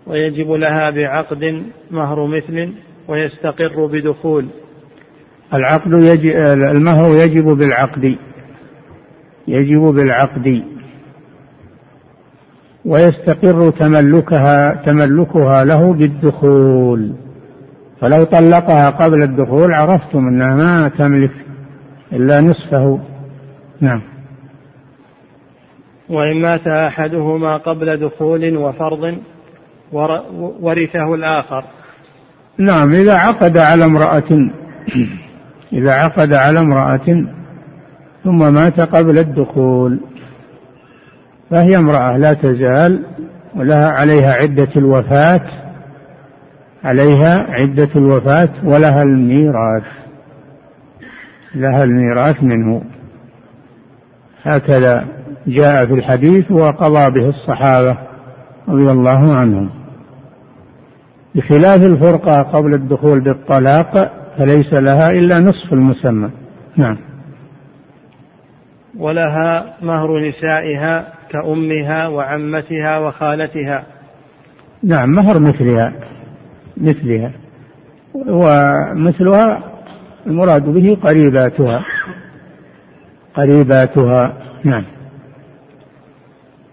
ويجب لها بعقد مهر مثل ويستقر بدخول. العقد يجب المهر يجب بالعقد؟ يجب بالعقد. ويستقر تملكها تملكها له بالدخول. فلو طلقها قبل الدخول عرفتم انها ما تملك إلا نصفه. نعم. وإن مات أحدهما قبل دخول وفرض ورثه الآخر. نعم إذا عقد على امرأة إذا عقد على امرأة ثم مات قبل الدخول فهي امرأة لا تزال ولها عليها عدة الوفاة عليها عدة الوفاة ولها الميراث لها الميراث منه. هكذا جاء في الحديث وقضى به الصحابة رضي الله عنهم. بخلاف الفرقة قبل الدخول بالطلاق فليس لها إلا نصف المسمى. نعم. ولها مهر نسائها كأمها وعمتها وخالتها. نعم مهر مثلها مثلها. ومثلها المراد به قريباتها قريباتها. نعم.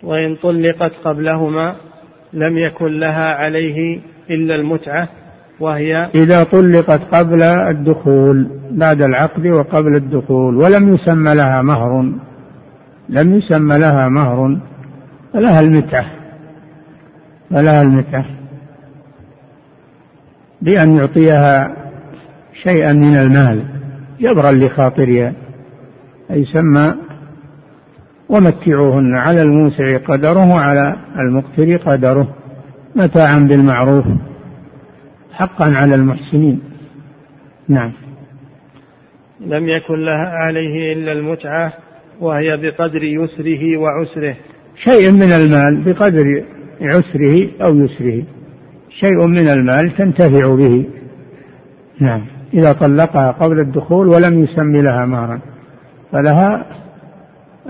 وإن طلقت قبلهما لم يكن لها عليه إلا المتعة وهي إذا طلقت قبل الدخول بعد العقد وقبل الدخول ولم يسمى لها مهر لم يسمى لها مهر فلها المتعة فلها المتعة. بأن يعطيها شيئا من المال جبرا لخاطرها. أي يسمى ومتعوهن على الموسع قدره وعلى المقتر قدره. متاعا بالمعروف حقا على المحسنين. نعم. لم يكن لها عليه إلا المتعة وهي بقدر يسره وعسره. شيء من المال بقدر عسره أو يسره. شيء من المال تنتفع به. نعم. إذا طلقها قبل الدخول ولم يسمي لها مهرا فلها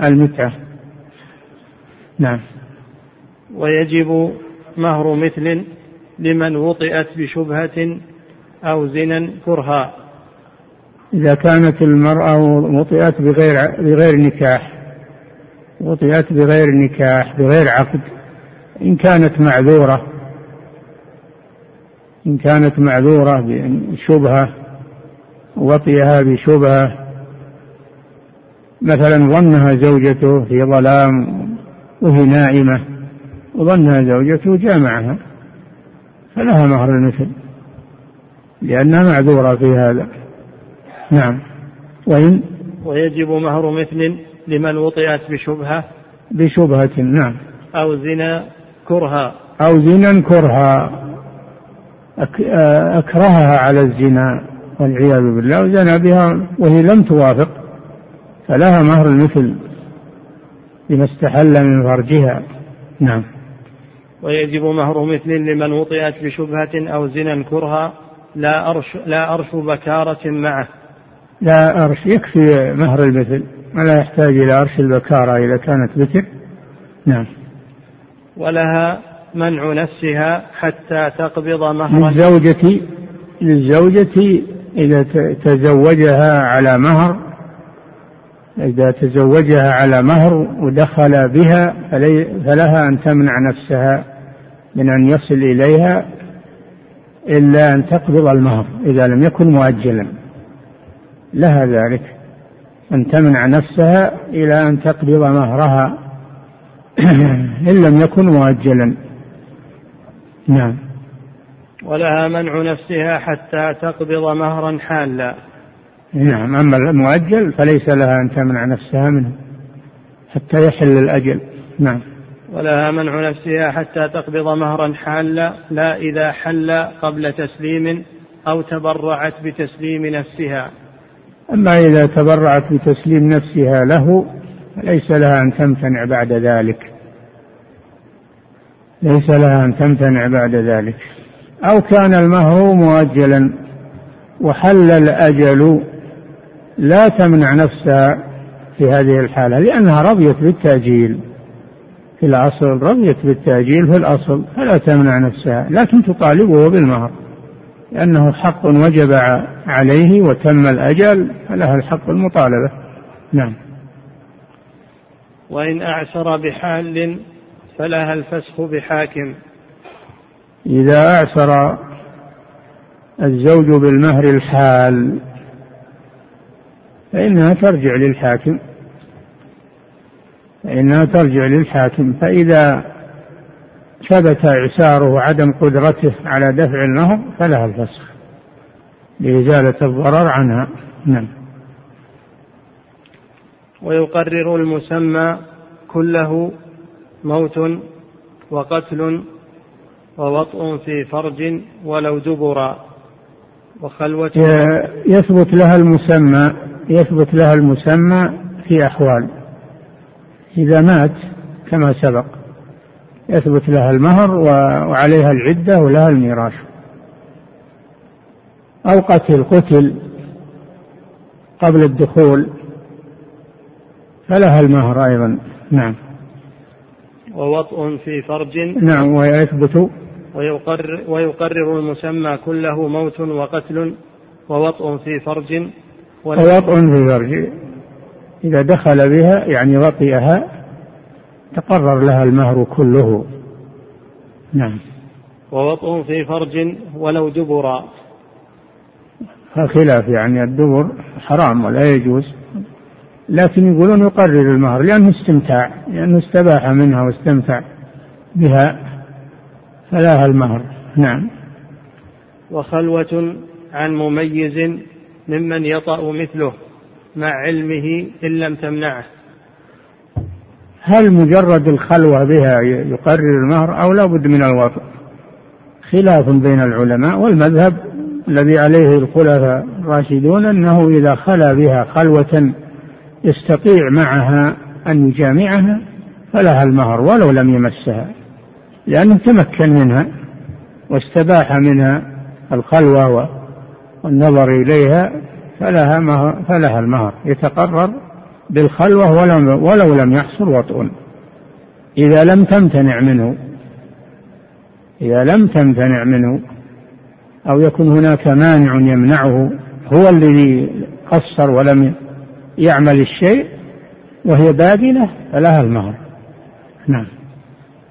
المتعة. نعم. ويجب مهر مثل لمن وطئت بشبهة أو زنا كرها. إذا كانت المرأة وطئت بغير بغير نكاح وطئت بغير نكاح بغير عقد إن كانت معذورة إن كانت معذورة بشبهة وطئها بشبهة مثلا ظنها زوجته في ظلام وهي نائمة وظنها زوجته جامعها فلها مهر المثل لأنها معذورة في هذا. نعم. وإن ويجب مهر مثل لمن وطئت بشبهة بشبهة نعم. أو زنا كرها. أو زنا كرها. أكرهها على الزنا والعياذ بالله وزنى بها وهي لم توافق فلها مهر المثل لما استحل من فرجها. نعم. ويجب مهر مثل لمن وطئت بشبهة أو زنا كرها. لا أرش لا أرش بكارة معه. لا أرش يكفي مهر المثل ولا يحتاج إلى أرش البكارة إذا كانت بكر نعم. ولها منع نفسها حتى تقبض مهرا. للزوجة للزوجة إذا تزوجها على مهر إذا تزوجها على مهر ودخل بها فلها أن تمنع نفسها من أن يصل إليها إلا أن تقبض المهر إذا لم يكن مؤجلا. لها ذلك. أن تمنع نفسها إلى أن تقبض مهرها. إن لم يكن مؤجلا. نعم. ولها منع نفسها حتى تقبض مهرا حالا. نعم. أما المؤجل فليس لها أن تمنع نفسها منه حتى يحل الأجل. نعم. ولها منع نفسها حتى تقبض مهرا حالا لا إذا حل قبل تسليم أو تبرعت بتسليم نفسها. أما إذا تبرعت بتسليم نفسها له ليس لها أن تمتنع بعد ذلك. ليس لها أن تمتنع بعد ذلك. أو كان المهر مؤجلا وحل الأجل لا تمنع نفسها في هذه الحالة لأنها رضيت بالتأجيل. في الأصل رضيت بالتأجيل في الأصل فلا تمنع نفسها لكن تطالبه بالمهر لأنه حق وجب عليه وتم الأجل فلها الحق المطالبة. نعم. وإن أعسر بحال فلها الفسخ بحاكم. إذا أعسر الزوج بالمهر الحال فإنها ترجع للحاكم. فإنها ترجع للحاكم. فإذا ثبت إعساره وعدم قدرته على دفع المهر فلها الفسخ. لإزالة الضرر عنها. نعم. ويقرر المسمى كله موت وقتل ووطء في فرج ولو دبرا وخلوة يثبت لها المسمى يثبت لها المسمى في أحوال. إذا مات كما سبق يثبت لها المهر وعليها العدة ولها الميراث. أو قتل قتل قبل الدخول فلها المهر أيضا. نعم. ووطء في فرج. نعم ويثبت. ويقرر, ويقرر المسمى كله موت وقتل ووطء في فرج. ووطء في فرج. إذا دخل بها يعني وطئها تقرر لها المهر كله. نعم. ووطء في فرج ولو دبرا. خلاف يعني الدبر حرام ولا يجوز. لكن يقولون يقرر المهر لأنه استمتاع لأنه استباح منها واستمتع بها فلاها المهر. نعم. وخلوة عن مميز ممن يطأ مثله. مع علمه إن لم تمنعه. هل مجرد الخلوة بها يقرر المهر أو لا بد من الوطء خلاف بين العلماء والمذهب الذي عليه الخلفاء الراشدون أنه إذا خلا بها خلوة يستطيع معها أن يجامعها فلها المهر ولو لم يمسها لأنه تمكن منها واستباح منها الخلوة والنظر إليها فلها, مهر فلها المهر. يتقرر بالخلوة ولو, ولو لم يحصل وطء إذا لم تمتنع منه إذا لم تمتنع منه أو يكون هناك مانع يمنعه هو الذي قصر ولم يعمل الشيء وهي بادنة فلها المهر. نعم.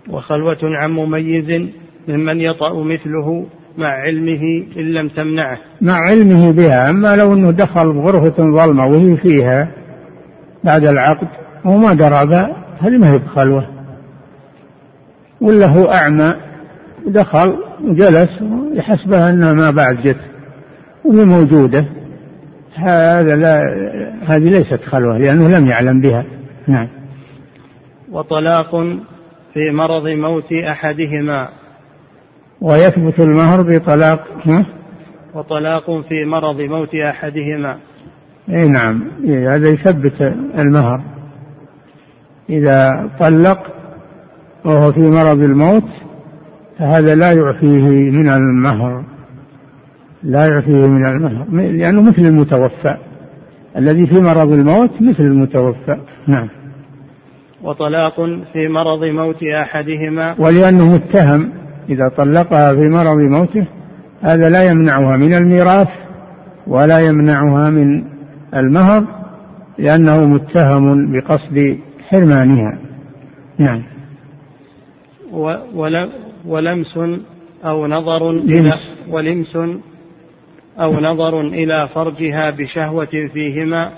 وخلوة عن مميز ممن يطأ مثله مع علمه إن لم تمنعه. مع علمه بها أما لو أنه دخل بغرفة ظلمة وهي فيها بعد العقد وما درى بها هذه ما هي بخلوة؟ ولا هو أعمى دخل وجلس يحسبها أنها ما بعد جت وهي موجودة. هذا لا هذه ليست خلوة لأنه لم يعلم بها. نعم. وطلاق في مرض موت أحدهما. ويثبت المهر بطلاق وطلاق في مرض موت أحدهما. إي نعم هذا يثبت المهر. إذا طلق وهو في مرض الموت فهذا لا يعفيه من المهر. لا يعفيه من المهر لأنه مثل المتوفى. الذي في مرض الموت مثل المتوفى نعم. وطلاق في مرض موت أحدهما. ولأنه متهم. إذا طلقها في مرض موته هذا لا يمنعها من الميراث ولا يمنعها من المهر لأنه متهم بقصد حرمانها. نعم. ولمس أو نظر إلى ولمس أو نظر إلى فرجها بشهوة فيهما.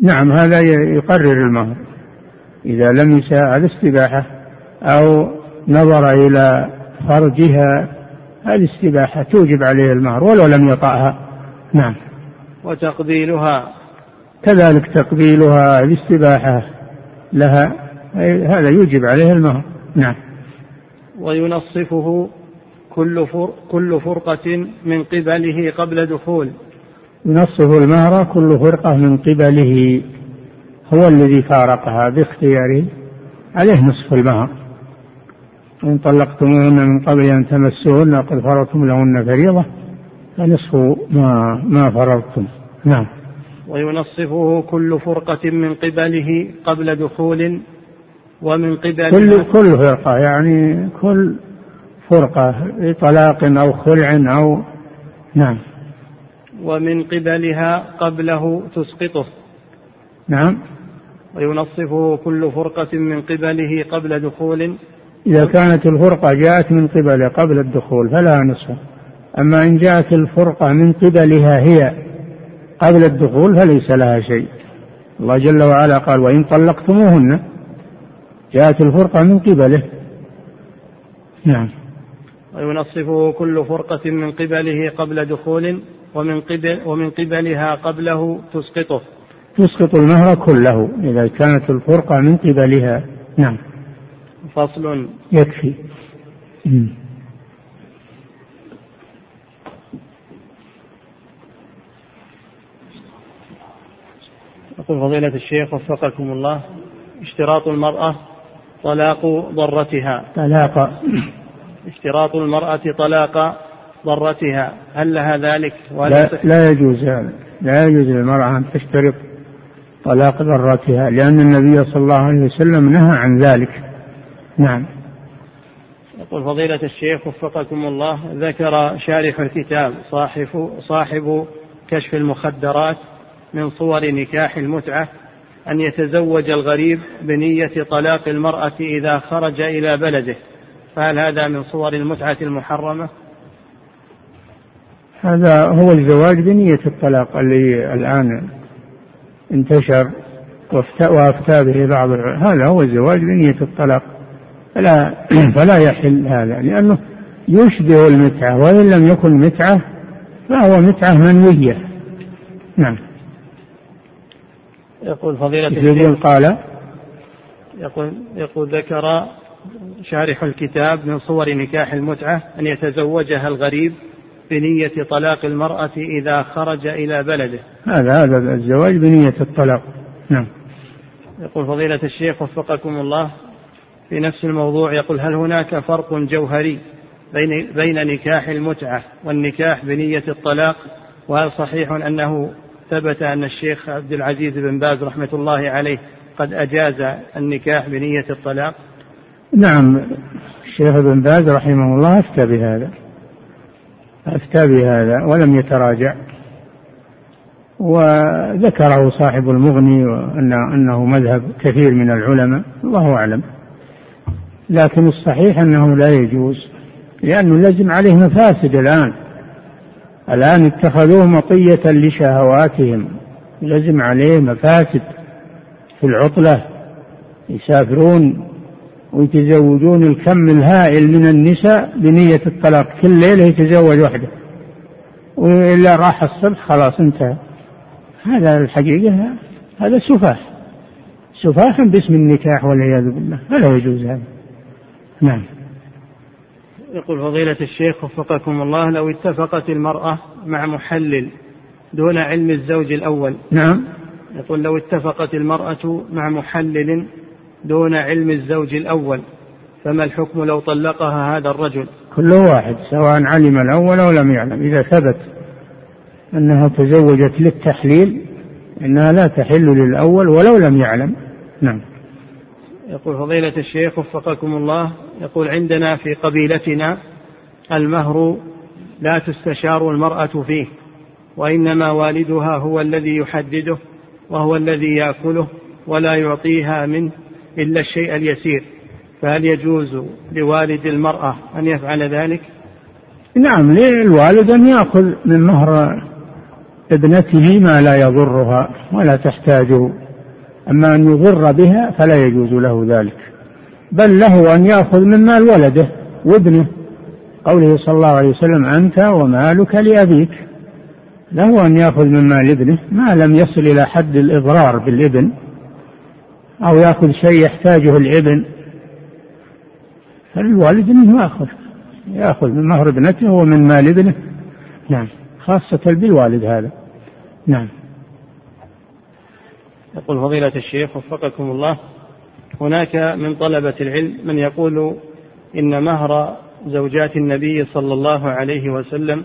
نعم هذا يقرر المهر. إذا لم هذا استباحة أو نظر إلى فرجها هذه استباحة توجب عليه المهر ولو لم يطأها نعم. وتقبيلها. كذلك تقبيلها الاستباحة لها هذا يوجب عليه المهر. نعم. وينصفه كل كل فرقة من قبله قبل دخول. ينصف المهر كل فرقة من قبله هو الذي فارقها باختياره عليه نصف المهر. إن طلقتموهن من قبل أن تمسوهن وقد فرضتم لهن فريضة فنصف ما ما فرضتم. نعم. وينصفه كل فرقة من قبله قبل دخول ومن قبل كل كل فرقة يعني كل فرقة طلاق أو خلع أو نعم. ومن قبلها قبله تسقطه. نعم. وينصفه كل فرقة من قبله قبل دخول إذا كانت الفرقة جاءت من قبله قبل الدخول فلا نصف. أما إن جاءت الفرقة من قبلها هي قبل الدخول فليس لها شيء. الله جل وعلا قال وإن طلقتموهن جاءت الفرقة من قبله. نعم. وينصفه كل فرقة من قبله قبل دخول ومن قبل ومن قبلها قبله تسقطه. تسقط المهر كله إذا كانت الفرقة من قبلها. نعم. فصل يكفي. يقول فضيلة الشيخ وفقكم الله اشتراط المرأة طلاق ضرتها. طلاق. اشتراط المرأة طلاق ضرتها هل لها ذلك ولا لا, لا يجوز هذا لا يجوز للمرأة أن تشترط طلاق ضرتها لأن النبي صلى الله عليه وسلم نهى عن ذلك. نعم. يقول فضيلة الشيخ وفقكم الله ذكر شارح الكتاب صاحب صاحب كشف المخدرات من صور نكاح المتعة أن يتزوج الغريب بنية طلاق المرأة إذا خرج إلى بلده. فهل هذا من صور المتعة المحرمة؟ هذا هو الزواج بنية الطلاق اللي الآن انتشر وأفتى به بعض هذا هو الزواج بنية الطلاق. فلا فلا يحل هذا لأنه يشبه المتعة وإن لم يكن متعة فهو متعة منوية. نعم. يقول فضيلة يقول قال. يقول يقول ذكر شارح الكتاب من صور نكاح المتعة أن يتزوجها الغريب بنية طلاق المرأة إذا خرج إلى بلده. هذا هذا الزواج بنية الطلاق. نعم. يقول فضيلة الشيخ وفقكم الله في نفس الموضوع يقول هل هناك فرق جوهري بين بين نكاح المتعة والنكاح بنية الطلاق؟ وهل صحيح أنه ثبت أن الشيخ عبد العزيز بن باز رحمة الله عليه قد أجاز النكاح بنية الطلاق؟ نعم الشيخ ابن باز رحمه الله أفتى بهذا أفتى بهذا ولم يتراجع وذكره صاحب المغني أنه مذهب كثير من العلماء الله أعلم. لكن الصحيح أنه لا يجوز لأنه لزم عليه مفاسد الآن. الآن اتخذوه مطية لشهواتهم. لزم عليه مفاسد في العطلة. يسافرون ويتزوجون الكم الهائل من النساء بنية الطلاق. كل ليلة يتزوج واحدة وإلا راح الصبح خلاص انتهى. هذا الحقيقة هذا سفاه سفاه باسم النكاح والعياذ بالله. فلا يجوز هذا. نعم. يقول فضيلة الشيخ وفقكم الله لو اتفقت المرأة مع محلل دون علم الزوج الأول نعم. يقول لو اتفقت المرأة مع محلل دون علم الزوج الأول فما الحكم لو طلقها هذا الرجل؟ كل واحد سواء علم الأول أو لم يعلم. إذا ثبت أنها تزوجت للتحليل إنها لا تحل للأول ولو لم يعلم. نعم. يقول فضيلة الشيخ وفقكم الله يقول عندنا في قبيلتنا المهر لا تستشار المرأة فيه وإنما والدها هو الذي يحدده وهو الذي يأكله ولا يعطيها منه إلا الشيء اليسير فهل يجوز لوالد المرأة أن يفعل ذلك؟ نعم للوالد أن يأخذ من مهر ابنته ما لا يضرها ولا تحتاجه أما أن يضر بها فلا يجوز له ذلك. بل له أن يأخذ من مال ولده وابنه. قوله صلى الله عليه وسلم أنت ومالك لأبيك. له أن يأخذ من مال ابنه ما لم يصل إلى حد الإضرار بالابن. أو يأخذ شيء يحتاجه الابن. فالوالد أنه يأخذ. يأخذ من مهر ابنته ومن مال ابنه. نعم خاصة بالوالد هذا. نعم. يقول فضيلة الشيخ وفقكم الله هناك من طلبة العلم من يقول إن مهر زوجات النبي صلى الله عليه وسلم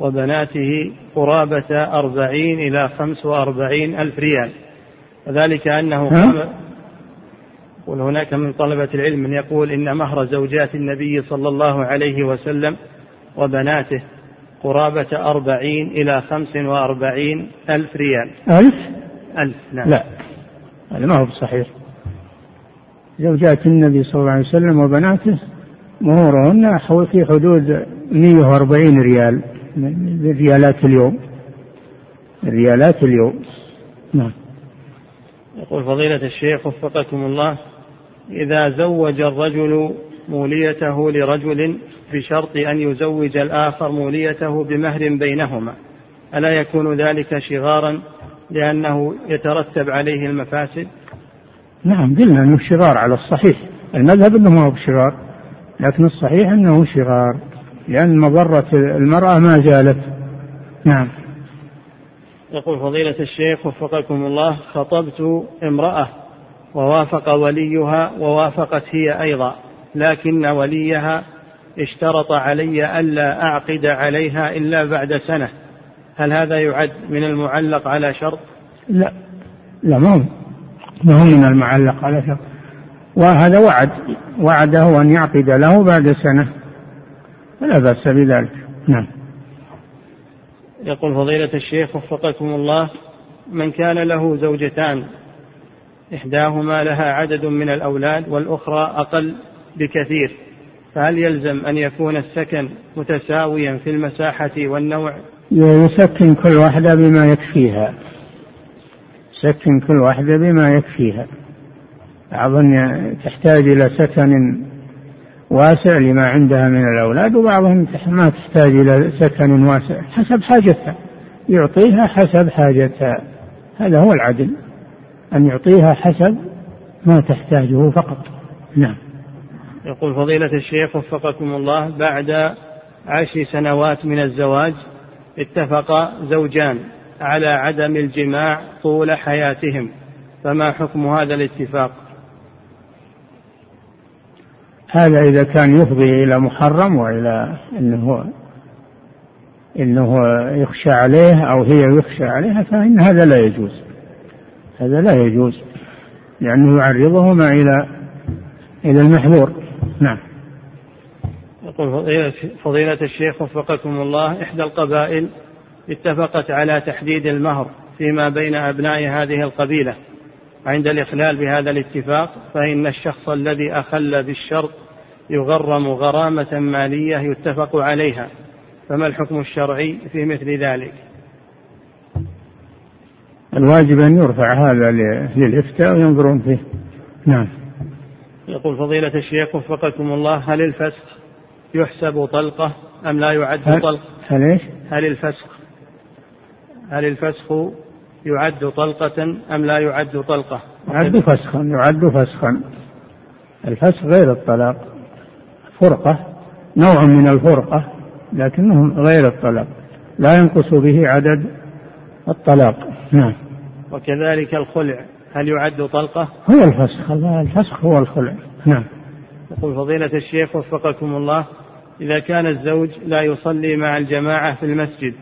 وبناته قرابة أربعين إلى خمس وأربعين ألف ريال. وذلك أنه هناك من طلبة العلم من يقول إن مهر زوجات النبي صلى الله عليه وسلم وبناته قرابة أربعين إلى خمس وأربعين ألف ريال. ألف؟ ألف نعم. لا هذا ما هو بصحيح زوجات النبي صلى الله عليه وسلم وبناته مهورهن في حدود 140 ريال من ريالات اليوم. ريالات اليوم. نعم. يقول فضيلة الشيخ وفقكم الله إذا زوج الرجل موليته لرجل بشرط أن يزوج الآخر موليته بمهر بينهما ألا يكون ذلك شغارا؟ لأنه يترتب عليه المفاسد؟ نعم قلنا أنه شغار على الصحيح. المذهب أنه ما هو بشغار لكن الصحيح أنه شغار لأن مضرة المرأة ما زالت. نعم. يقول فضيلة الشيخ وفقكم الله خطبت امرأة ووافق وليها ووافقت هي أيضا لكن وليها اشترط علي ألا أعقد عليها إلا بعد سنة. هل هذا يعد من المعلق على شرط؟ لا. لا ما هو ما هو من المعلق على شرط. وهذا وعد. وعده أن يعقد له بعد سنة. فلا بأس بذلك. نعم. يقول فضيلة الشيخ وفقكم الله من كان له زوجتان إحداهما لها عدد من الأولاد والأخرى أقل بكثير فهل يلزم أن يكون السكن متساويا في المساحة والنوع يسكن كل واحدة بما يكفيها. سكن كل واحدة بما يكفيها. بعضهم تحتاج إلى سكن واسع لما عندها من الأولاد وبعضهم ما تحتاج إلى سكن واسع حسب حاجتها. يعطيها حسب حاجتها. هذا هو العدل. أن يعطيها حسب ما تحتاجه فقط. نعم. يقول فضيلة الشيخ وفقكم الله بعد عشر سنوات من الزواج اتفق زوجان على عدم الجماع طول حياتهم. فما حكم هذا الاتفاق؟ هذا إذا كان يفضي إلى محرم وإلى أنه إنه يخشى عليه أو هي يخشى عليها فإن هذا لا يجوز. هذا لا يجوز لأنه يعرضهما إلى إلى المحظور. نعم. يقول فضيلة, الشيخ وفقكم الله إحدى القبائل اتفقت على تحديد المهر فيما بين أبناء هذه القبيلة. عند الإخلال بهذا الاتفاق فإن الشخص الذي أخل بالشرط يغرم غرامة مالية يتفق عليها. فما الحكم الشرعي في مثل ذلك؟ الواجب أن يرفع هذا للإفتاء وينظرون فيه. نعم. يقول فضيلة الشيخ وفقكم الله هل الفسخ يحسب طلقة أم لا يعد طلقة؟ هل إيش؟ هل الفسخ هل الفسخ يعد طلقة أم لا يعد طلقة؟ يعد فسخا يعد فسخا الفسخ غير الطلاق. فرقة نوع من الفرقة لكنه غير الطلاق. لا ينقص به عدد الطلاق. نعم. وكذلك الخلع. هل يعد طلقة؟ هو الفسخ الفسخ هو الخلع. نعم. يقول فضيلة الشيخ وفقكم الله إذا كان الزوج لا يصلي مع الجماعة في المسجد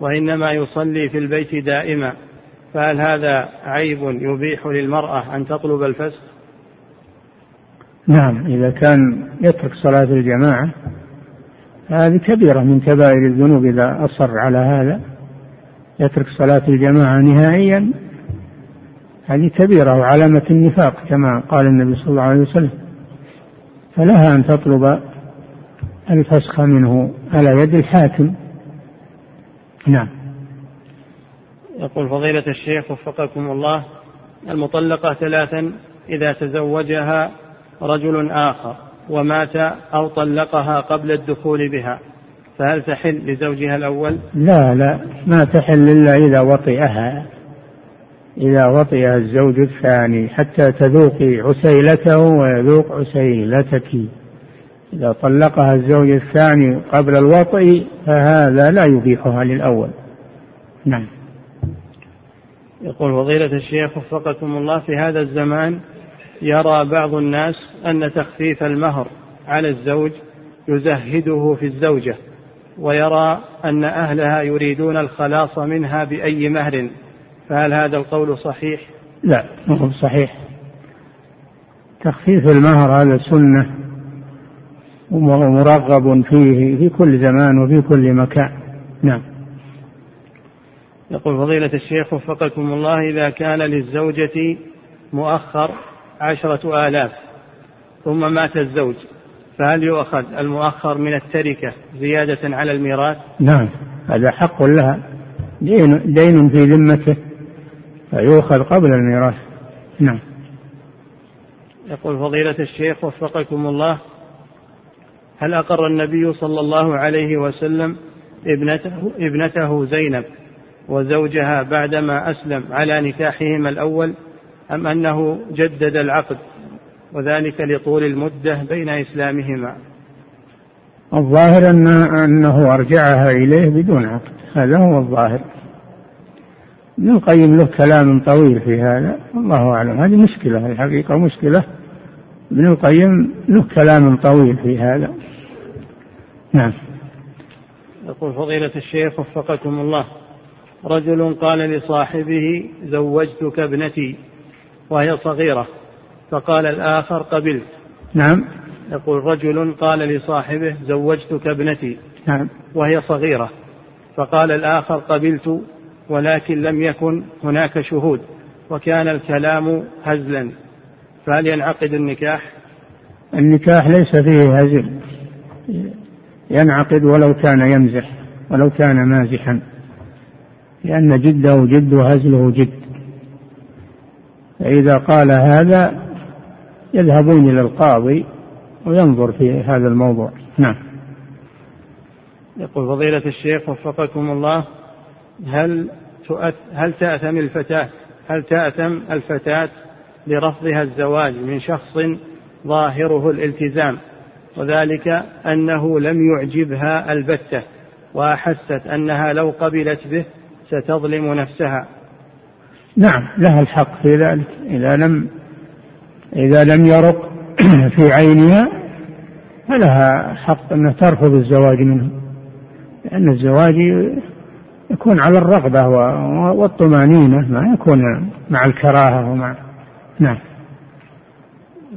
وإنما يصلي في البيت دائما فهل هذا عيب يبيح للمرأة أن تطلب الفسخ؟ نعم إذا كان يترك صلاة الجماعة هذه كبيرة من كبائر الذنوب إذا أصر على هذا يترك صلاة الجماعة نهائيا هذه كبيرة وعلامة النفاق كما قال النبي صلى الله عليه وسلم فلها أن تطلب الفسخ منه. على يد الحاكم. نعم. يقول فضيلة الشيخ وفقكم الله المطلقة ثلاثا إذا تزوجها رجل آخر ومات أو طلقها قبل الدخول بها فهل تحل لزوجها الأول؟ لا لا. ما تحل إلا إذا وطئها. إذا وطئها الزوج الثاني حتى تذوقي عسيلته ويذوق عسيلتك. إذا طلقها الزوج الثاني قبل الوطئ فهذا لا يبيحها للأول. نعم. يقول فضيلة الشيخ وفقكم الله في هذا الزمان يرى بعض الناس أن تخفيف المهر على الزوج يزهده في الزوجة ويرى أن أهلها يريدون الخلاص منها بأي مهر. فهل هذا القول صحيح؟ لا ما هو صحيح. تخفيف المهر هذا سنة ومرغب فيه في كل زمان وفي كل مكان. نعم. يقول فضيلة الشيخ وفقكم الله إذا كان للزوجة مؤخر عشرة آلاف ثم مات الزوج فهل يؤخذ المؤخر من التركة زيادة على الميراث؟ نعم. هذا حق لها. دين, دين في ذمته فيؤخذ قبل الميراث. نعم. يقول فضيلة الشيخ وفقكم الله هل أقر النبي صلى الله عليه وسلم ابنته, ابنته زينب وزوجها بعدما أسلم على نكاحهما الأول أم أنه جدد العقد وذلك لطول المدة بين إسلامهما؟ الظاهر أن أنه أرجعها إليه بدون عقد. هذا هو الظاهر. ابن القيم له كلام طويل في هذا. الله أعلم. هذه مشكلة الحقيقة مشكلة. ابن القيم له كلام طويل في هذا. نعم. يقول فضيلة الشيخ وفقكم الله. رجل قال لصاحبه زوجتك ابنتي وهي صغيرة. فقال الآخر قبلت. نعم. يقول رجل قال لصاحبه زوجتك ابنتي نعم. وهي صغيرة. فقال الآخر قبلت ولكن لم يكن هناك شهود وكان الكلام هزلا. فهل ينعقد النكاح؟ النكاح ليس فيه هزل. ينعقد ولو كان يمزح ولو كان مازحا لأن جده جد وهزله جد. فإذا قال هذا يذهبون إلى القاضي وينظر في هذا الموضوع. نعم. يقول فضيلة الشيخ وفقكم الله هل هل تأثم الفتاة هل تأثم الفتاة لرفضها الزواج من شخص ظاهره الالتزام؟ وذلك أنه لم يعجبها البتة وأحست أنها لو قبلت به ستظلم نفسها. نعم لها الحق في ذلك. إذا لم إذا لم يرق في عينها فلها حق أن ترفض الزواج منه لأن الزواج يكون على الرغبة والطمأنينة ما يكون مع الكراهة ومع نعم.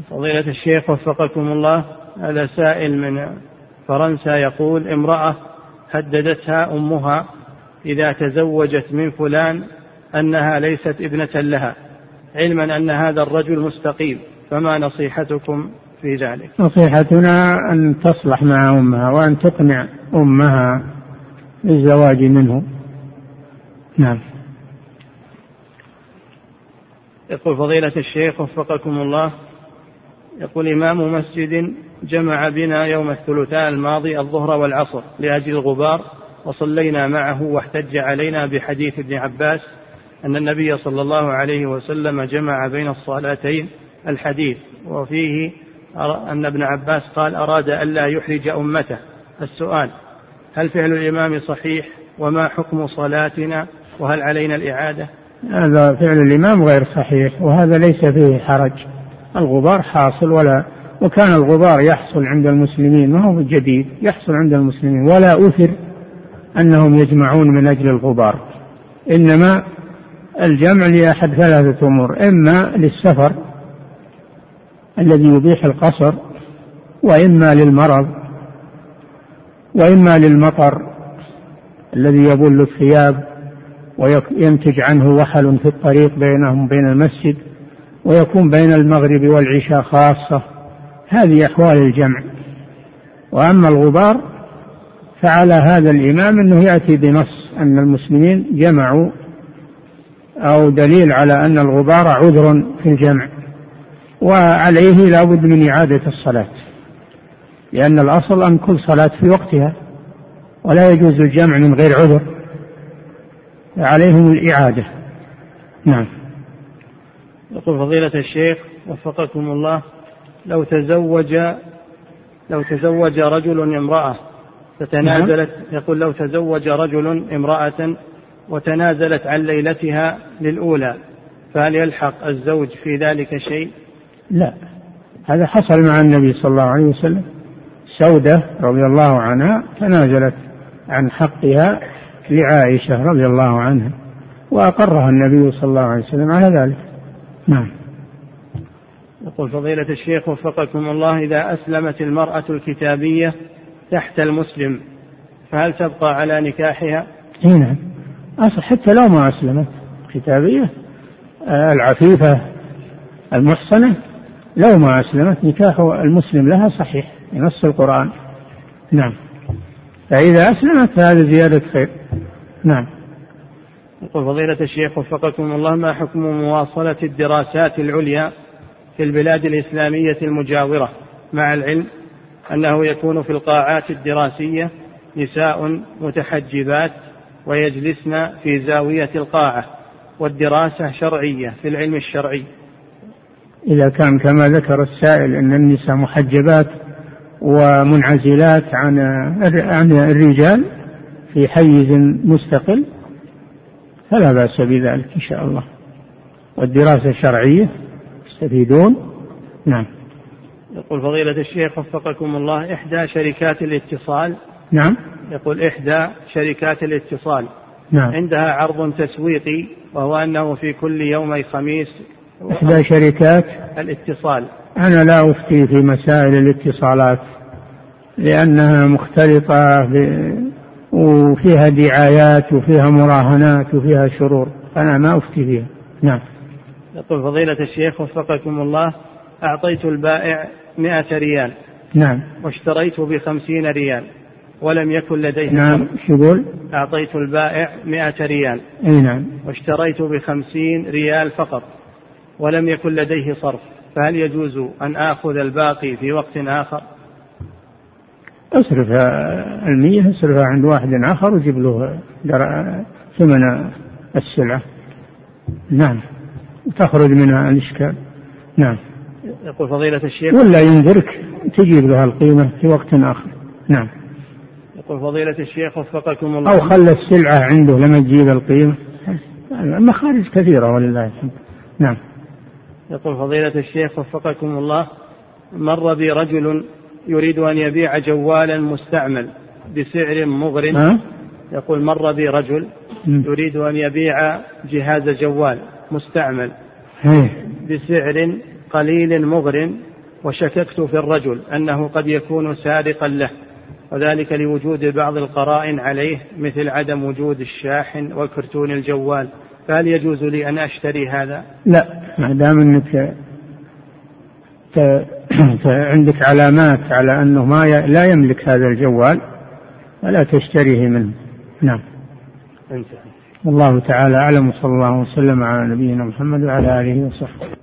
فضيلة الشيخ وفقكم الله هذا سائل من فرنسا يقول امرأة هددتها أمها إذا تزوجت من فلان أنها ليست ابنة لها علما أن هذا الرجل مستقيم فما نصيحتكم في ذلك؟ نصيحتنا أن تصلح مع أمها وأن تقنع أمها بالزواج منه. نعم. يقول فضيلة الشيخ وفقكم الله يقول إمام مسجد جمع بنا يوم الثلاثاء الماضي الظهر والعصر لأجل الغبار وصلينا معه واحتج علينا بحديث ابن عباس أن النبي صلى الله عليه وسلم جمع بين الصلاتين الحديث وفيه أن ابن عباس قال أراد ألا يحرج أمته. السؤال هل فعل الإمام صحيح؟ وما حكم صلاتنا؟ وهل علينا الإعادة؟ هذا فعل الإمام غير صحيح وهذا ليس فيه حرج. الغبار حاصل ولا وكان الغبار يحصل عند المسلمين ما هو جديد يحصل عند المسلمين. ولا أثر أنهم يجمعون من أجل الغبار. إنما الجمع لأحد ثلاثة أمور إما للسفر الذي يبيح القصر وإما للمرض وإما للمطر الذي يبل الثياب وينتج عنه وحل في الطريق بينهم بين المسجد. ويكون بين المغرب والعشاء خاصة. هذه أحوال الجمع. وأما الغبار فعلى هذا الإمام أنه يأتي بنص أن المسلمين جمعوا أو دليل على أن الغبار عذر في الجمع. وعليه لا بد من إعادة الصلاة. لأن الأصل أن كل صلاة في وقتها ولا يجوز الجمع من غير عذر. عليهم الإعادة. نعم. يقول فضيلة الشيخ وفقكم الله لو تزوج لو تزوج رجل امرأة فتنازلت نعم. يقول لو تزوج رجل امرأة وتنازلت عن ليلتها للأولى فهل يلحق الزوج في ذلك شيء؟ لا هذا حصل مع النبي صلى الله عليه وسلم سودة رضي الله عنها تنازلت عن حقها لعائشة رضي الله عنها وأقرها النبي صلى الله عليه وسلم على ذلك نعم. يقول فضيلة الشيخ وفقكم الله إذا أسلمت المرأة الكتابية تحت المسلم فهل تبقى على نكاحها؟ نعم. حتى لو ما أسلمت كتابية العفيفة المحصنة لو ما أسلمت نكاح المسلم لها صحيح بنص القرآن. نعم. فإذا أسلمت فهذا زيادة خير. نعم. يقول فضيلة الشيخ وفقكم الله ما حكم مواصلة الدراسات العليا في البلاد الإسلامية المجاورة مع العلم أنه يكون في القاعات الدراسية نساء متحجبات ويجلسن في زاوية القاعة والدراسة شرعية في العلم الشرعي؟ إذا كان كما ذكر السائل أن النساء محجبات ومنعزلات عن عن الرجال في حيز مستقل فلا بأس بذلك إن شاء الله. والدراسة الشرعية يستفيدون نعم. يقول فضيلة الشيخ وفقكم الله إحدى شركات الاتصال نعم. يقول إحدى شركات الاتصال نعم. عندها عرض تسويقي وهو أنه في كل يومي خميس إحدى شركات؟ الاتصال. أنا لا أفتي في مسائل الاتصالات لأنها مختلطة ب... وفيها دعايات وفيها مراهنات وفيها شرور. أنا ما أفتي فيها. نعم. يقول فضيلة الشيخ وفقكم الله أعطيت البائع مئة ريال. نعم. واشتريت بخمسين ريال. ولم يكن لديه نعم. شو يقول؟ أعطيت البائع مئة ريال. أي نعم. واشتريت بخمسين ريال فقط. ولم يكن لديه صرف. فهل يجوز أن آخذ الباقي في وقت آخر؟ اصرف المية اصرفها عند واحد آخر وجيب له ثمن السلعة. نعم. تخرج منها الإشكال. نعم. يقول فضيلة الشيخ. ولا ينذرك تجيب له القيمة في وقت آخر. نعم. يقول فضيلة الشيخ وفقكم الله. أو خلى السلعة عنده لما تجيب القيمة. مخارج كثيرة ولله الحمد نعم. يقول فضيلة الشيخ وفقكم الله. مر بي رجل يريد أن يبيع جوالا مستعمل بسعر مغر يقول مر بي رجل يريد أن يبيع جهاز جوال مستعمل بسعر قليل مغر وشككت في الرجل أنه قد يكون سارقا له وذلك لوجود بعض القرائن عليه مثل عدم وجود الشاحن وكرتون الجوال. فهل يجوز لي أن أشتري هذا؟ لا ما دام أنك عندك علامات على أنه ما ي... لا يملك هذا الجوال فلا تشتريه منه. نعم. والله تعالى أعلم وصلى الله وسلم على نبينا محمد وعلى آله وصحبه.